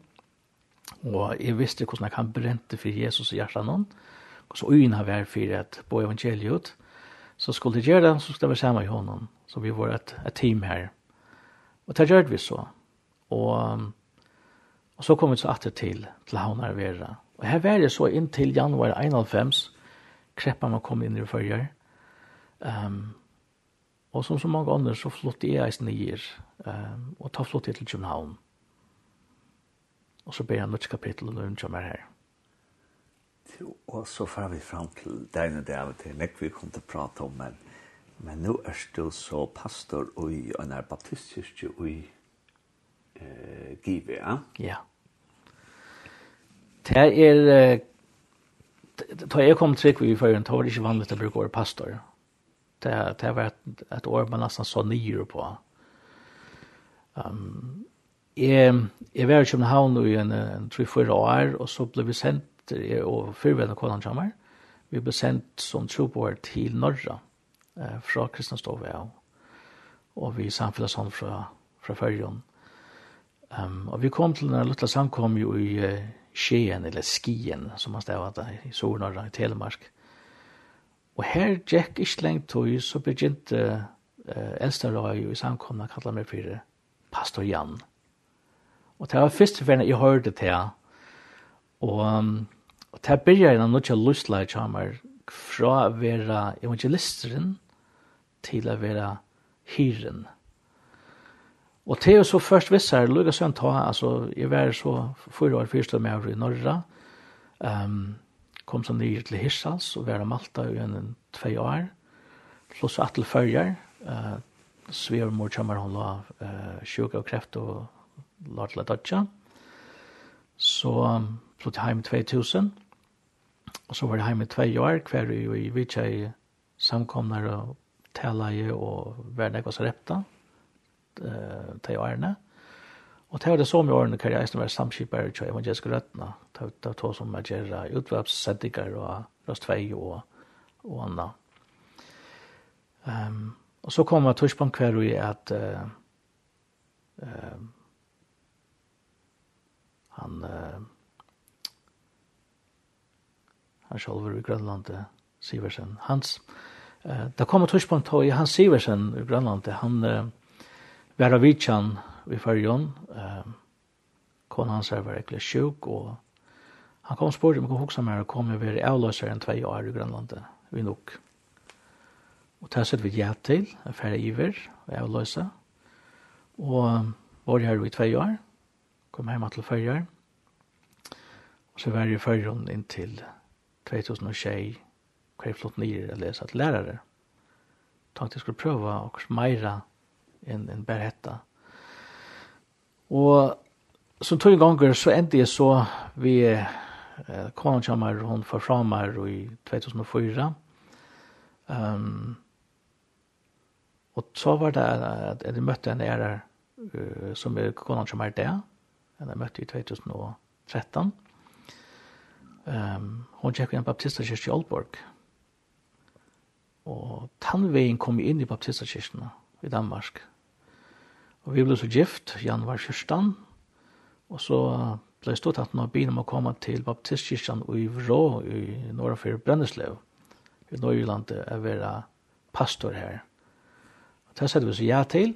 Og jeg visste hvordan jeg kan brente for Jesus i hjertet noen. Og så øyne var for at på evangeliet, så skulle det gjøre det, så skulle vi sammen i honom. Så vi var et, et team her. Og det gjør vi så. Og, og så kom vi så atter til, til Havnar Vera. Og her var det så inntil januar 91, kreppa man kom inn i førjer. Um, og som så mange andre så flott jeg eisen nyer, um, og ta flott jeg til København. Og så ber jeg en nødt kapittel og nødt kommer her.
Og så får vi fram til deg og det av til nekk vi kom til å prate om, men, men nå er du så pastor i en er baptistkirke i eh, Give, ja?
Ja. Det er, da jeg kom trygg vi før, da var det ikke vanlig å bruke året pastor. Det, det var et, et år man nesten så nye på. Um, jeg, jeg var i København i en, en 3-4 år, og så ble vi sendt etter er og konan jammer. Vi ble sendt som troboer til Norra eh, fra Kristianstove og, og vi samfunnet sånn fra, fra Førjon. Um, og vi kom til den lille samkom jo i uh, Skien, eller Skien, som man stavet der, i Sornorra, i Telemark. Og her gikk ikke lengt tog, så begynte uh, eldste røy i samkomna kallet meg for Pastor Jan. Og det var første ferden jeg hørte til, og um, Og det byrjar innan nødja lusla i kjammer fra å være evangelisteren til å være hyren. Og det er jo så først visse her, lukket sånn ta, altså, jeg var så fyra år fyrst med over i Norra, um, kom så nye til Hirsals og var i Malta i en tve år, plus til fyrjar, uh, svever mor kjammer hun la uh, sjuka og kreft og la til å dødja. Så um, flyttet hjem 2000. Og så var det heim i tvei år, hver jo i vitsa i samkomnar og tala i og verden jeg så repta, uh, tvei årene. Og det var det som i årene kan jeg eisen være samskipper i evangeliske røttene. Det var to som er gjerra utvarpssendinger og røst tvei og, og anna. Um, og så kom jeg tørspunkt hver i at uh, uh, han uh, han sjálfur i Grønland, Siversen Hans. Eh, da kom et tidspunkt då i Hans Siversen i Grønland, han eh, var av Vitsan i Färjön, eh, konan hans var verkligen sjuk och han kom spår om jag huxar meg, och kom jeg i avlösare enn två år i Grønland, vi nog. Og det sett vi ja til, en færre iver, og jeg løse. Og var her i tvei år, kom hjemme til fyrre. Og så var jeg i fyrre år inntil 2006, hva flott nye å lese til lærere. Takk til jeg skulle prøve og meira enn en bare hetta. Og så tog ganger så endte jeg så vi eh, konen kommer, hun for fra meg i 2004. Um, og så var det at jeg møtte en ære uh, som er konen kommer der, jeg møtte i 2013. Um, hon tjekk i en baptistakirke i Aalborg. Og tannveien kom inn i baptistakirkene i Danmark. Og vi ble så gift, Jan var kyrsten, og så ble stått at nå begynner man å komme til baptistkirken i Vrå i Norrfyr Brenneslev, i Norrjylland, er være pastor her. Og det sette vi så ja til.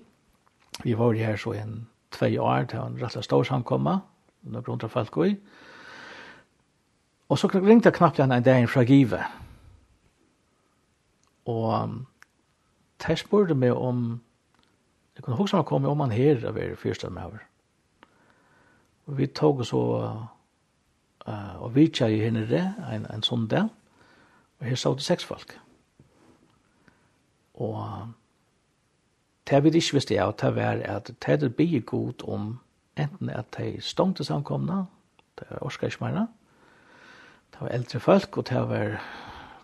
Vi var her så en tvei år til en rettelig stor samkomma, noen hundra folk i, og Og så ringte jeg knappt igjen en dag fra Give. Og um, de spurte meg om, jeg kunne huske meg komme om han her av er fyrste med over. Og vi tog så, uh, og vi tja i henne det, en, en sundag, og her sa det seks folk. Og det vi ikke visste jeg, det var at det hadde bygget god om enten at de stående samkomne, det orsker ikke mer, det var eldre folk, og det var,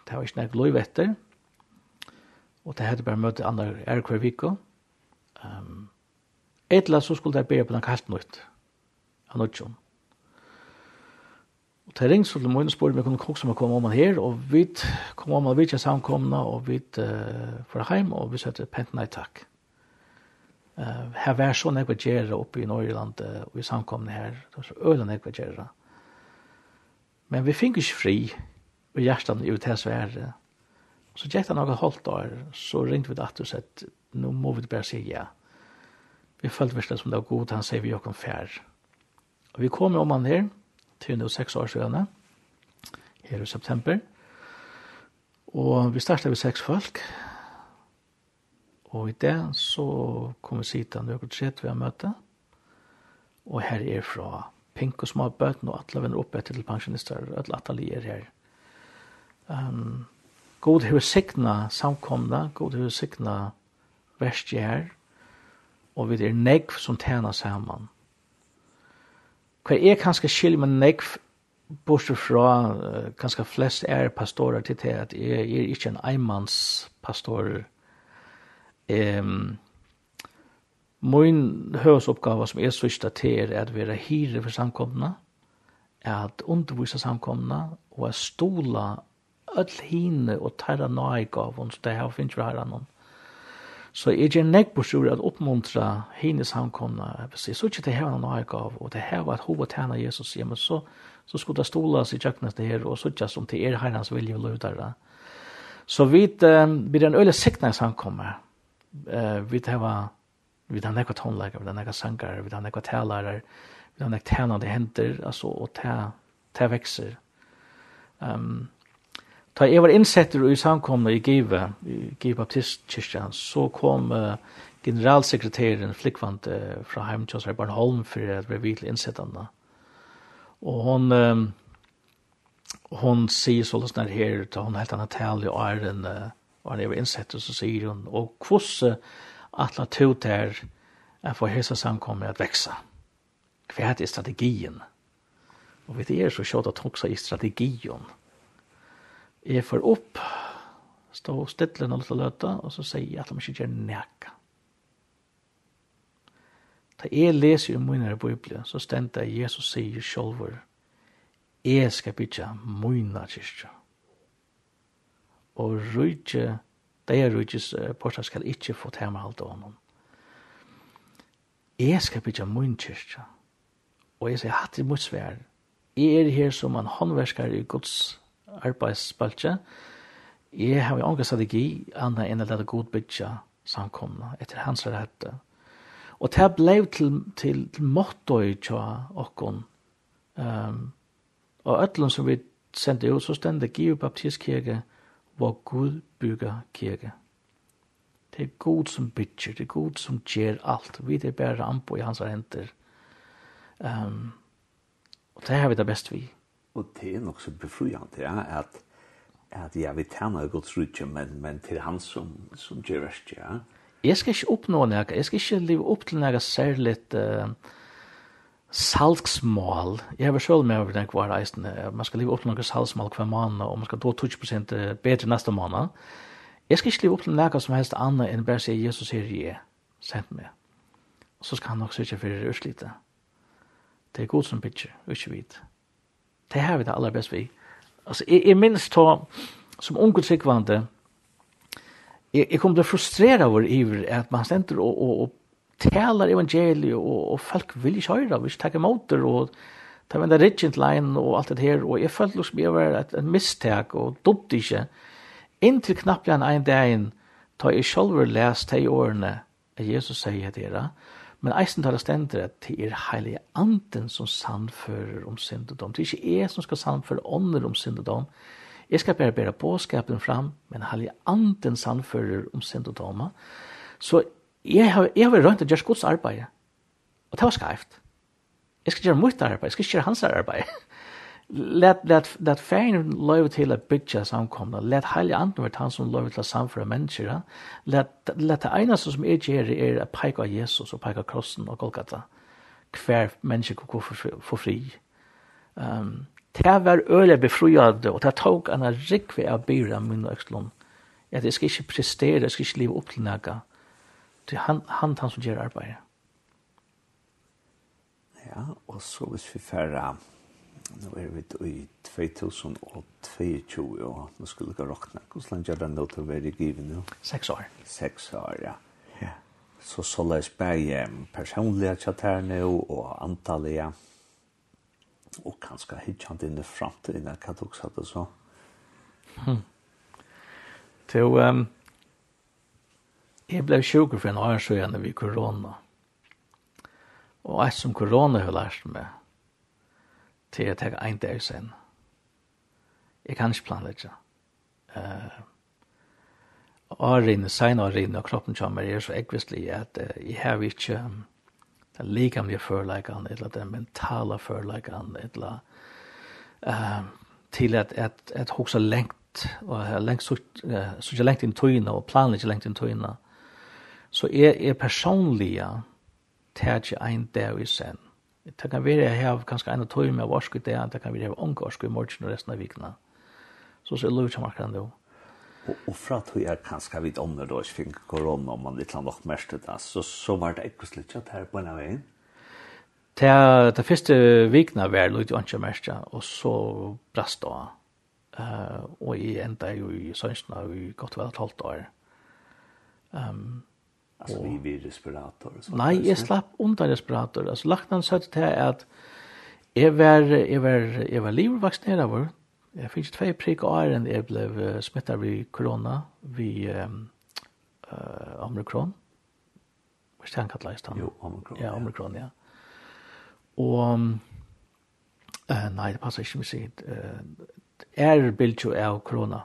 det var ikke nek lov etter. Og det hadde bare møtt andre er hver viko. Um, et eller så skulle det bare på den kalt nøyt. Han nødt som. Og det ringte så til morgen og spurte om jeg kunne kokke som å komme om han her, og vi kom om han vidtje samkomna, og vi uh, fra heim, og vi søtte pent nei takk. Uh, her var så nekva gjerra oppe i Norgeland, uh, og vi samkomna her, det var så øyla nekva gjerra. Uh, Men vi fikk ikke fri, og hjertan er jo til svære. Så gikk det noe holdt der, så ringte vi det at og sett, nå må vi bare si ja. Vi følte virkelig som det var god, han sier vi jo kom fær. Og vi kom om han her, til nå seks år siden, her i september. Og vi startet med seks folk, og i det så kom vi sitte noen tredje vi har møte, og her er fra pink og små bøten og alle venner opp etter til pensjonister og alle atelier her. Um, god hever sikna samkomna, god hever sikna verste her, og vi er negv som tjener sammen. Hva er kanskje skil med negv bortsett fra uh, kanskje flest er pastorer til det at jeg, jeg er ikke en einmannspastor. Um, min høysoppgave som er sørste til er at vi er hyre for samkomne, at undervise samkomne, og at stola öll hine og tæra nøygavun, så det her finnes vi her annan. Så jeg gjør nek på sjur at oppmuntra hine samkomna, jeg så ikke det her var nøygav, og det her var at hova tæna Jesus, ja, men så, så skulle det stolas i tjøknes det her, og så ikke som til er herrens vilje og løydare. Så vi blir en øyla sikna i vi det var vi har nekva tonleikar, vi har nekva sangar, vi har nekva talarar, vi har nekva tænande henter, altså, og ta, ta vekser. Um, ta jeg var innsetter i samkomna i Giva, i Giva Baptist Kyrkjan, så kom uh, generalsekretæren Flikvand uh, fra Heimtjons her, Barn for at vi er vidtlig innsettende. Og hon, um, hon sier så løsner her, ta hon helt annet tal i åren, uh, og han er innsetter, så sier hon, og hvordan atla to her er for hesa samkommer at veksa. Hva er strategien? Og vi er så kjøtt at hoksa i strategien. Jeg får opp, stå og stille når det løte, og så sier jeg at de ikke gjør nækka. Da jeg leser i munnen munnere Bibelen, så stender jeg Jesus sier selv, jeg skal bytja munnen kyrkja. Og rydde Det er rujtjes uh, skal ikkje få tema halda honom. Jeg skal bytja mun kyrkja. Og jeg sier hatt i mot svær. Jeg er her som en håndverskar i Guds arbeidsbaltje. Jeg har jo ånga strategi anna enn at leta god bytja samkomna etter hans rette. Og det ble til, til, til motto i tja okkon. Um, og ætlun som vi sendte ut så stendte Gio Baptistkirke hvor Gud bygger kirke. Det er Gud som bygger, det er Gud som gjør alt. Vi er bare rampo i hans henter. Um, og det har vi det best vi.
Og det er nok så befriende, ja, at, at ja, vi tjener Guds rydde, men, men til han som, som gjør verst, ja.
Jeg skal ikke oppnå noe, jeg skal ikke leve opp til noe særlig... Uh, salgsmål. Jeg var selv med over den hver reisen. Man skal leve opp til noen salgsmål hver måned, og man skal da 20% bedre neste måned. Jeg skal ikke leve opp til noe som helst annet enn bare si Jesus sier jeg, sendt meg. Og så skal han nok sikkert for utslite. Det er god som bygger, og ikke vidt. Det har vi det aller best vi. Altså, jeg, jeg minns ta, som unge tryggvande, jeg, jeg kom til å frustrere over iver at man stender og, og, og talar evangeliet, og, og folk vil ikke høre, vil ikke takke og ta venda rigent line og alt det her, og jeg følte liksom jeg var et, et mistak, og dumt ikke, inntil knapplig en en dagen, ta jeg selv lest de årene, at Jesus sier det her, men eisen tar det stendet at det er heilige anden som sannfører om syndedom, det er ikke jeg som skal sannføre ånder om syndedom, jeg skal bare bære påskapen fram, men heilige anden sannfører om syndedom, så jeg har, jeg har rønt å gjøre gods arbeid. Og det var skreft. Jeg skal gjøre mitt arbeid, jeg skal ikke gjøre hans arbeid. let, let, let fein løyve til at bytja samkomna, let heilig andre vært han som løyve til at samføre mennesker, let, let det eneste som jeg gjør er at av Jesus og peika krossen og Golgata, hver menneske kan gå for, fri. Um, det var øyelig befruade, og det tok en rikve av byra min økslund, at jeg skal ikke prestere, jeg skal ikke leve opp til noe, Det er han, han, han som gjør arbeidet.
Ja, og så hvis vi færre, nå er vi i 2022, og nå skulle vi råkne. Hvordan gjør det nå til å være givet nå?
Seks år.
Seks år, ja. ja. Så så la jeg spørre personlige tjaterne og antallet, ja. og kanskje hittjant inn i fremtiden, hva du også det så. Hmm.
Til, um, Jeg ble sjuk for en annen så igjen ved korona. Og alt som korona har lært meg, til å ta en dag sen. Jeg kan ikke planlegge. Uh, årene, sen årene, og kroppen kommer, er så ekvistlig at uh, jeg har ikke um, den likamlige førleggen, eller den mentale førleggen, eller uh, til at, at, at, at hoksa lengt, og lengt, så, uh, så ikke lengt inn tøyene, og planlegge lengt inn tøyene, uh, så er er personliga tætje ein der i sen. Det kan være jeg har kanskje en tøy med varsk i det, det kan være jeg har unge varsk i morgen og resten av vikene. Så så ser lov til markeren det
Og, og fra tog er kanskje vidt om da, ikke fikk korona om man litt nok mest det, så, så var det ikke slitt at her på en av veien.
Det, det første vikna var litt ikke mest, og så brast det. Uh, og jeg enda jo i sønsna i godt vel et halvt år. Um,
Alltså vi vid respirator så.
Nej, jag slapp under respirator. Alltså han sa till mig att jag var jag var jag var livvaccinerad var. Jag fick två prick och iron jag blev smittad vid corona vi ehm eh äh, omikron. Vad ska han kalla det?
Jo, omikron.
Ja, omikron, ja. Och eh nej, det passar inte med sig. Eh är bild ju av corona.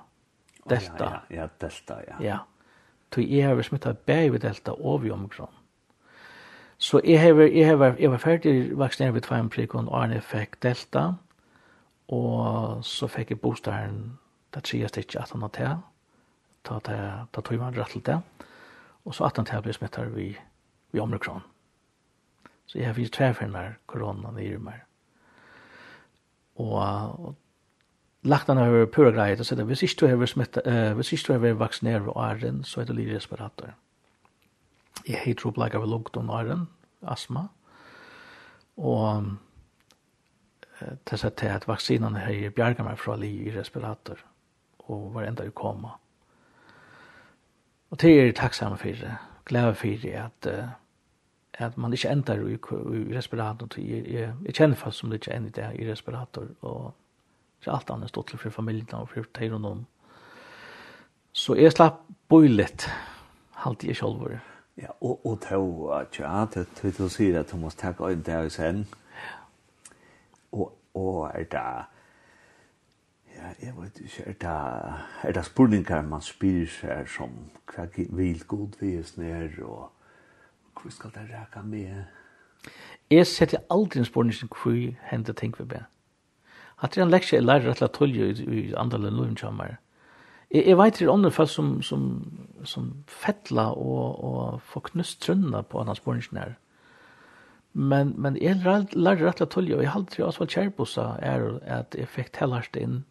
Delta.
Ja, ja, delta, ja.
Ja tog jeg har smittet bæg ved delta og vi omikron. Så jeg, har, jeg, har, jeg var ferdig vaksineret ved tvær prikon, og jeg fikk delta, og så fikk jeg bostaren, det tredje stikket, at han har til, ta, ta, ta tog man rett til det, og så at han til ble smittet vi, vi omikron. Så jeg har finnes tverfer med koronaen i rummet. Og, og lagt han over pura greit og sier at hvis ikke du har smitt, uh, hvis ikke du har vaksinert og æren, så er det litt respirator. Jeg har tro på like av lukt om æren, astma, og uh, til sett til at vaksinene har bjerget meg fra liv i respirator, og var enda i koma. Og til er takksamme for det, glede for det, at uh, at man ikke ender i, i respirator. Jeg, jeg, jeg kjenner fast som det ikke ender i respirator, og Det er alt annet stått til for familien og for teir og noen. Så jeg slapp boi litt, halte jeg selv.
Ja, og, og det var ikke, ja, det er til å si at du måtte takke øyne der sen. Og, og er det, ja, jeg vet ikke, er det, er det spurningar man spyr seg som hva vil god vis er snær, og hva skal det reka med?
Jeg setter aldri en spurning som hva hender ting vi bedre at det er en leksje jeg lærer rett og slett i i andre lønnkjømmer. Jeg, jeg vet det er andre folk som, som, som fettla og, og får knust trønna på hans borgen her. Men, men jeg lærer rett og slett og jeg har aldri også vært kjærbosa er at jeg fikk tellast inn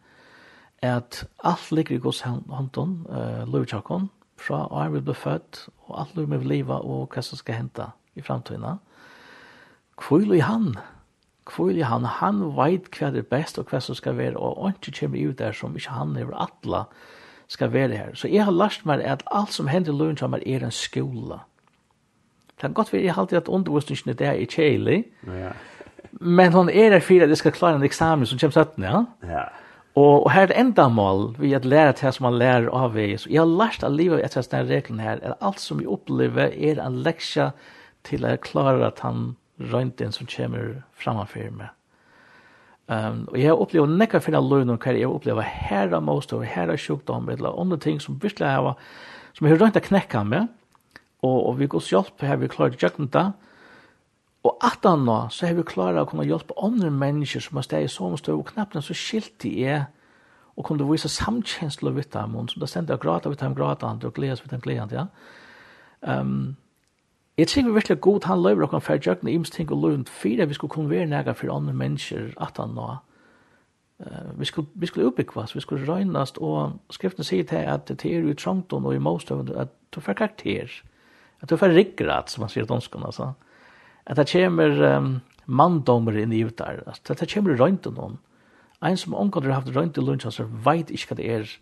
at alt ligger i gos hånden, uh, lønnkjøkken, fra å er vi ble født, og alt lurer med livet og hva som skal hente i framtiden. Kvile i han, kvile han, han veit hva det er best og hva som skal være, og ikke kommer ut der som ikke han er atla skal være her. Så jeg har lært meg at alt som hender i løven er, ein en skola. Det kan godt være jeg alltid at undervisningen der er kjelig,
ja.
men hon er der for at jeg skal klare en eksamen som kommer 17, ja?
Ja.
Og, og her er det enda mål vi at lære til som man lærer av vi. Så jeg har lært av livet etter denne reglen her, at alt som vi opplever er en leksja til å klare at han røynten som kommer framfor meg. Um, og jeg har opplevd nekka finna løgn om hva jeg har opplevd her av most og her av sjukdom eller andre ting som virkelig har som jeg har røynt å knekka med og, og vi går hjelp her vi klarer jøkken det og at han nå så har vi klarer å kunne hjelpe andre mennesker som har steg i sånn støv og knapt så skilt de er og kunne vise samkjensler vidt dem som det stender å gråte vidt dem gråte og gledes vidt dem gledes ja. Um, Jeg tror virkelig god han løyver okken for jøkken ims ting og løyvnt fire vi skulle kunne være nægge for andre mennesker at han nå. Uh, vi skulle, vi skulle utbyggvast, vi skulle røgnast, og skriften sier til at det er jo i trangton og i måstøvende at du får karakter, at du får rikrat, som man sier i danskene, altså. At det kommer um, manndommer inn i utar, altså, at det kommer røgnton noen. Ein som omgått har haft røynt i lunch, altså, veit ikke hva det er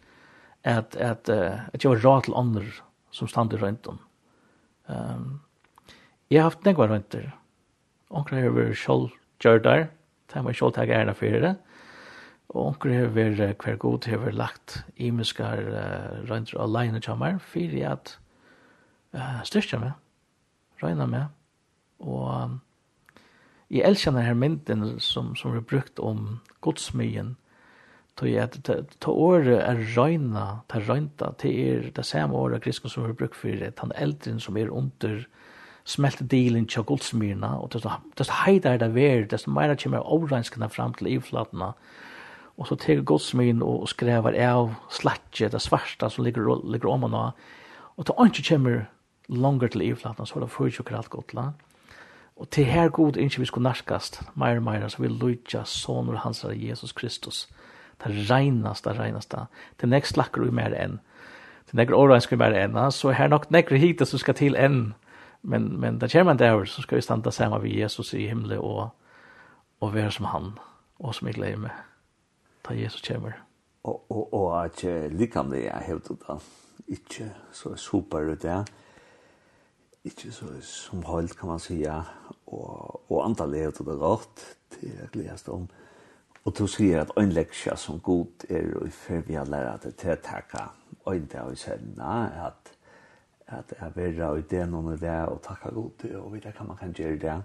at, at, uh, at jeg var rad til andre som stand i røgnton. Um, Jeg har haft nekvar rønter. Onker har vært sjål gjørdar, det har vært sjål tag ærna fyrir det. Og onker har vært hver god har vært lagt imiskar uh, rønter alene kjammar, fyrir at uh, styrkja meg, røyna meg, og um, jeg elsker denne her mynden som, som er brukt om godsmyen, tog at ta året er røyna, ta røynta, til er det samme året griskon som er brukt for den eldren som er under smelte dealen til Goldsmyrna, og desto heidere det ver, desto meira kommer overrenskene fram til ivflatene, og så tar godsmyn og skrever av slatje, det svarta som ligger, ligger om henne, og til ikke kommer langer til ivflatene, så er det fyrir jo kralt godt. Og til her god innskje vi skulle narkast, mer og mer, så vil lujtja sonur hans av Jesus Kristus, det reinaste, det reinaste, det nekst lakker vi mer enn, det nekker årensker mer enn, så her nok nekker hit, som skal til enn, Men men där kommer det här så ska vi stanna samman vid Jesus i himlen och och vara som han och som jag med. Ta Jesus kommer.
Och och och att likam det jag helt då Inte så super ut där. Inte så som helt kan man säga och och antalet det rätt till att läsa om. Och då säger att en läxa som god är och för vi har lärt att det tacka och inte har vi sett att at jeg vil ha det noen i det, og takke god til, og vite hva man kan gjøre det.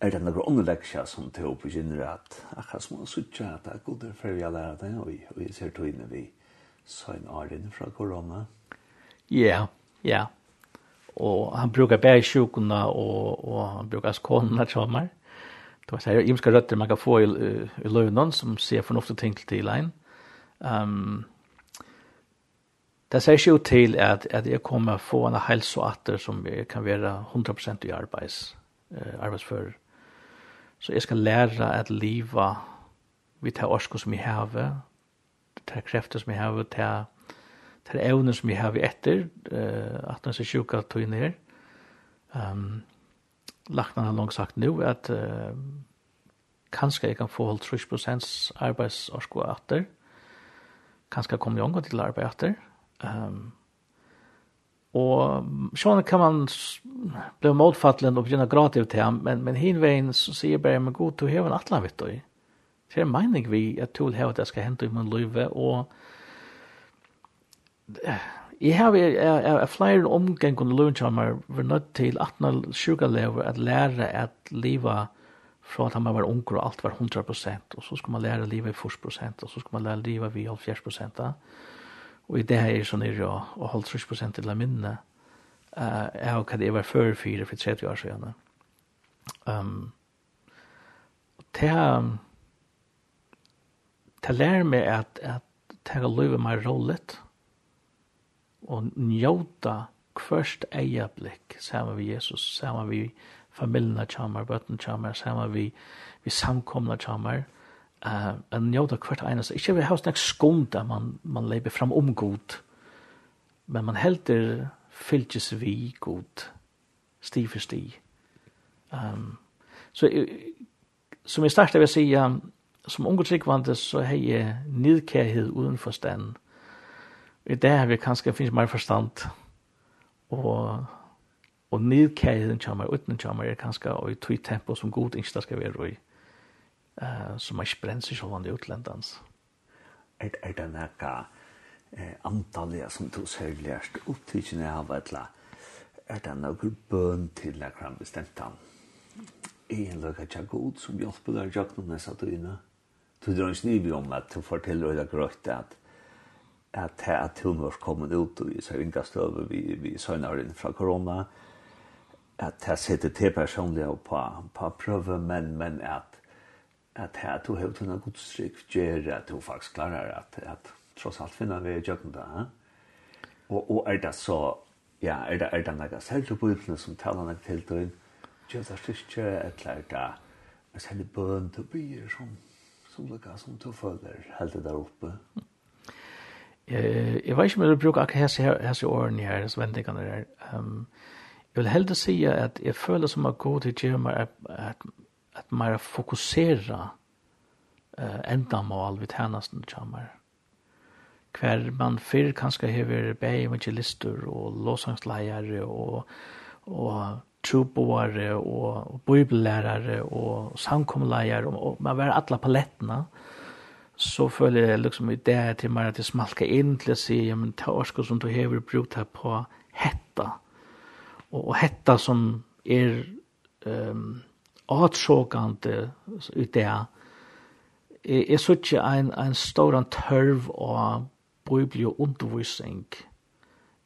Er det noen underleksja som til å begynne at akkurat som man sier at det er god til før vi har lært det, og vi ser to togene vi sa en arinn fra korona.
Ja, ja. Og han brukar bærsjukene, og, og han brukar skånene til tjommer. Det var så här, imska rötter man kan få i, i lönen som ser förnuftigt ting till en. Um, det ser ikke ut til at, at jeg kommer få en helseatter som kan være 100% i arbeids, eh, arbeidsfører. Så jeg skal lære at livet vi tar orsko som jag har, tar krefter som jag har, tar, tar evne som jag har etter, eh, at den ser sjuka tog ned. Um, Lagtene har langt sagt nå at uh, kanskje jeg kan få 30% arbeidsorsko etter, kanskje jeg kommer jeg omgå til arbeid etter, Um, och så kan man bli motfattlen och begynna gråta ut hem, men, men hinvägen så sier bara, men god, du har en atlan vet du. Det er mening vi at du vil ha at det ska hente i min liv och Jeg har er, er, er flere omgang under lønne som er nødt til at når sjuka lever at lære at livet fra at man var unger og alt var 100 og så skal man lære livet i 40 og så skal man lære livet i 70 Og i det her er sånn er jo, og holdt 30 til å minne, uh, er jo hva det var før fire for 30 år siden. Um, det her, det lærer meg at, at det her løyver meg rollet, og njóta kvørst eiablikk sama vi Jesus, sama vi familina tjamar, bøtten tjamar, sama vi, vi samkomna tjamar, eh uh, en njóta kvart einas ikkje vi har snakk skunda man man leiber fram om god men man helter fylgis vi god sti for sti ehm um, så som jeg startet vil si som ungdomsrikvande så har jeg nidkærhet uden forstand i dag har vi kanskje finnes mer forstand og og nidkærheten kommer uten kommer er kanskje og i tog tempo som god ikke skal være i uh, som er sprens i sjåvande utlendans.
Er, er det nekka eh, antallet som du særligast opptidgjene av etla, er det nekka bøn til nekka bestemtan? En løkka tja god som hjelper der jakna nessa inne. Du drar en sniv om at du forteller og det grøyte at at at hun var kommet ut og så ringa støve vi vi søgnaren fra korona at det setter til personlig på, på prøve, men, men at at her to hevur tunna gudstrygg ger at to faktisk klarar at at tross alt finna við jøkken da. Eh? Og og er det så ja, er det er det naga selja bøyna sum talan at til tøin. Just at fiske at klara at selja bøn til byr sum sum lukka sum to further heldur der oppe.
Eh, jeg vet ikke om jeg bruker akkurat hese, hese årene her, så venter jeg kan det. Um, jeg vil heldig si at jeg føler som at god til Jeremy er at att mer fokusera eh ändamål vid tjänsten kommer. Kvar man fyr kanskje hever bei med listor och låsangsleiare och och troboare och, och bibellärare och og, och, man var alla paletterna så føler jeg liksom i det til meg at jeg smalka inn til å si, ja, men ta årsko som du hever brukt her på hetta. Og, og hetta som er um, atråkande ut det. Jeg, jeg så ikke en, en stor tørv av bibel og undervisning.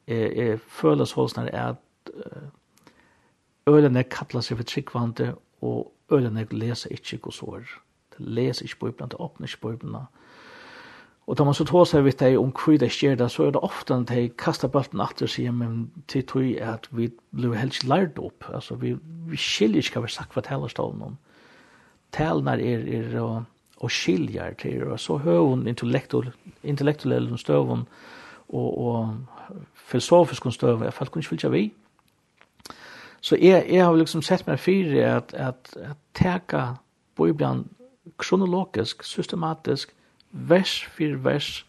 Jeg, jeg føler så sånn at ølene kattler seg for tryggvande, og ølene leser ikke hos år. De leser ikke bibelen, de åpner ikke bibelen. Och da man så tar seg vidt deg om hur det skjer da, så er det ofta at de kastar bulten att og sier, men till tog er att vi blir helt lært upp. Alltså vi, vi skiljer ska vi sagt for talerstolen om. Talene er, er och, och skiljer till och så hører hun intellektuell, intellektuell stövon och, och filosofisk støven, jeg fall kunde ikke vilja vi. Så jeg, jag har liksom sett mig fire att, att, att, teka Bibelen kronologisk, systematisk vers for vers,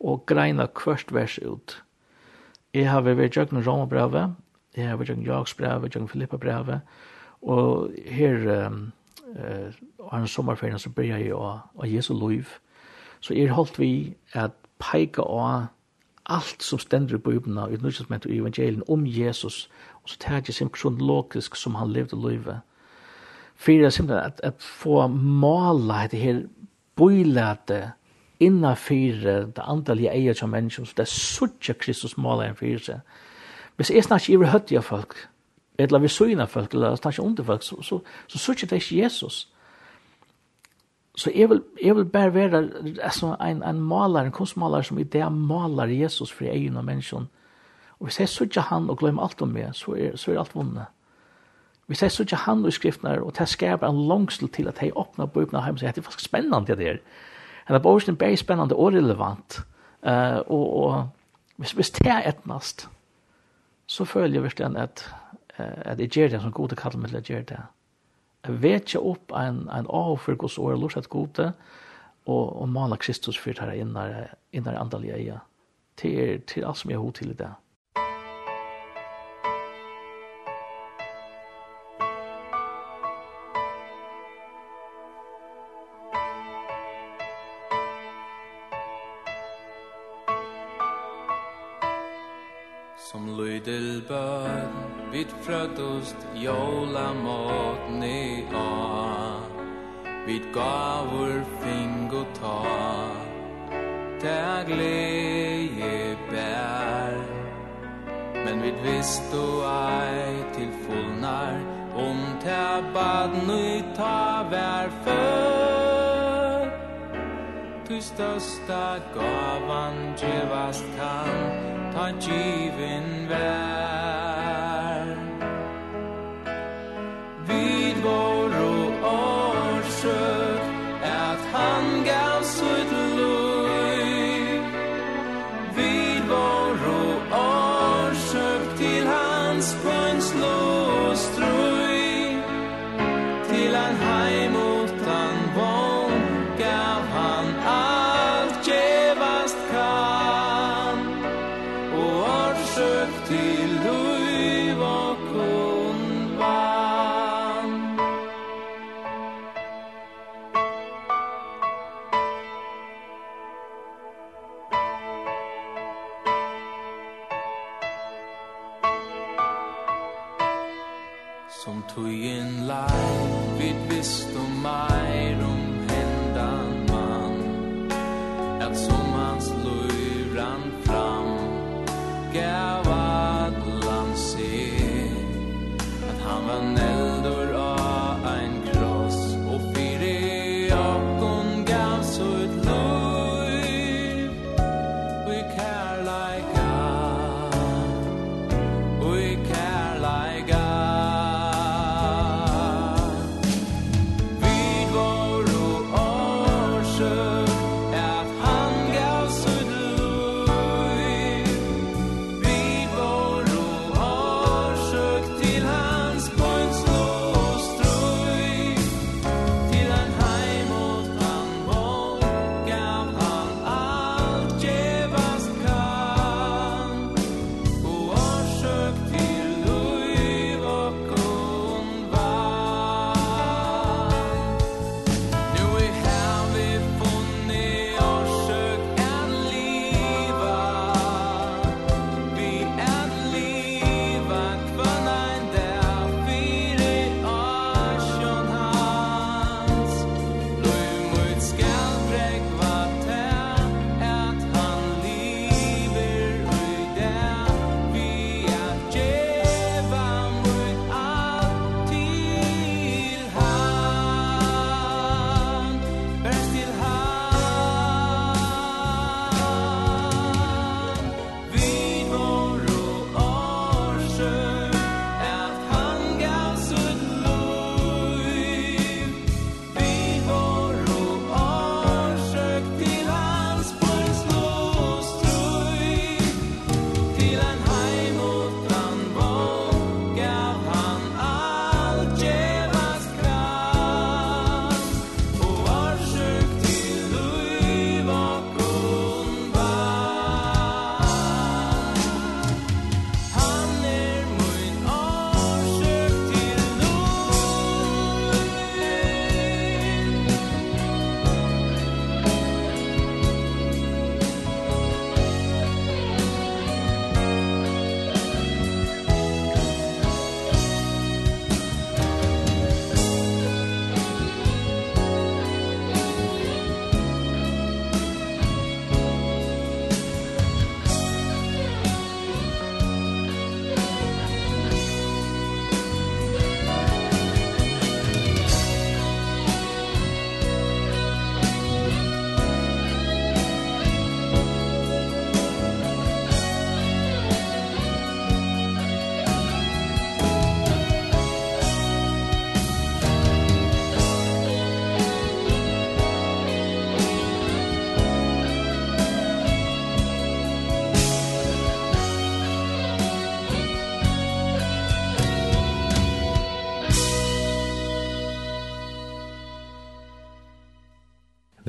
og greina kvørst vers ut. Jeg har vært jøkken Romabrevet, jeg har vært jøkken Jagsbrevet, jøkken Filippabrevet, og her um, uh, har en sommerferien så bryr jeg av, av Jesu liv. Så jeg holdt vi at peika av alt som stender i Bibeln i Nya og evangelien om Jesus og så tar det sig kronologiskt som han levde livet. För det är simpelt att, att få måla det her bøylete inna det andaliga eier som mennesker, så det er suttje Kristus måla enn fyrir seg. Hvis jeg snakker ikke iver av folk, eller vi søgna folk, eller snakker under folk, så, så, så suttje det ikke Jesus. Så jeg vil, jeg vil bare være altså, en, en maler, en kunstmaler som i det maler Jesus for egen av mennesker. Og hvis jeg suttje han og glemmer alt om meg, så er, så er alt vunnet. Vi ser så ikke han og skriftene, og det skaper en langsel til at de åpner bøkene hjemme, så det er faktisk spennende det der. Det er bare en bare spennende og relevant. Uh, og, og hvis, hvis det er etnast, så føler jeg virkelig at, at jeg gjør det som gode kaller meg til å gjøre det. Jeg vet ikke opp en, en av for hos året lort et gode, og, og maler Kristus fyrt her innar, innar andalige eia, til, til alt som jeg har hod til i det.
bøn Vit frødust jola måtni a. Vid gavur fingo ta. Ta gleje bær Men vit du ei til fullnar Om ta bad nøy ta vær før Tu størsta gavan djevast kan ta givin vær.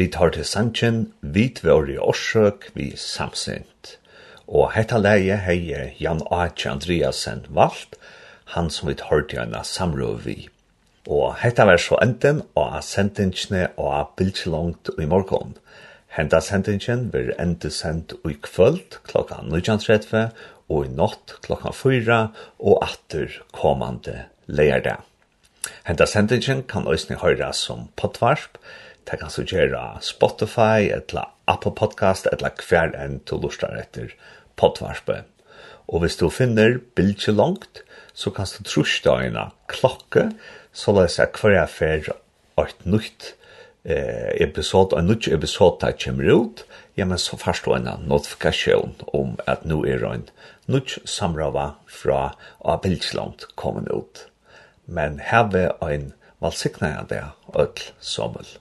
Vi tar til sanchen, vi tvår i årsøk, vi samsint. Og hetta leie heie Jan Aatje Andreasen valgt, han som vi tar til henne vi. Og hetta var så og a sendingsene og bildselongt i morgon. Henta sendingen vil enda sendt i kvöld klokka 19.30 og i natt klokka 4 og atter kommande leierdag. Henta sendingen kan òsne høyra som potvarp, Det kan suggera Spotify, etla Apple Podcast, etla hver enn du lustar etter podvarspe. Og hvis du finner bildje langt, så kan du trusta eina klokke, så løs jeg hver jeg fer et nytt eh, episode, en nytt episode der kommer ut, ja, men så først du en notifikasjon om at nu er en nytt samrava fra av bildje langt kommet ut. Men heve en valsikna jeg det, ødel sommer.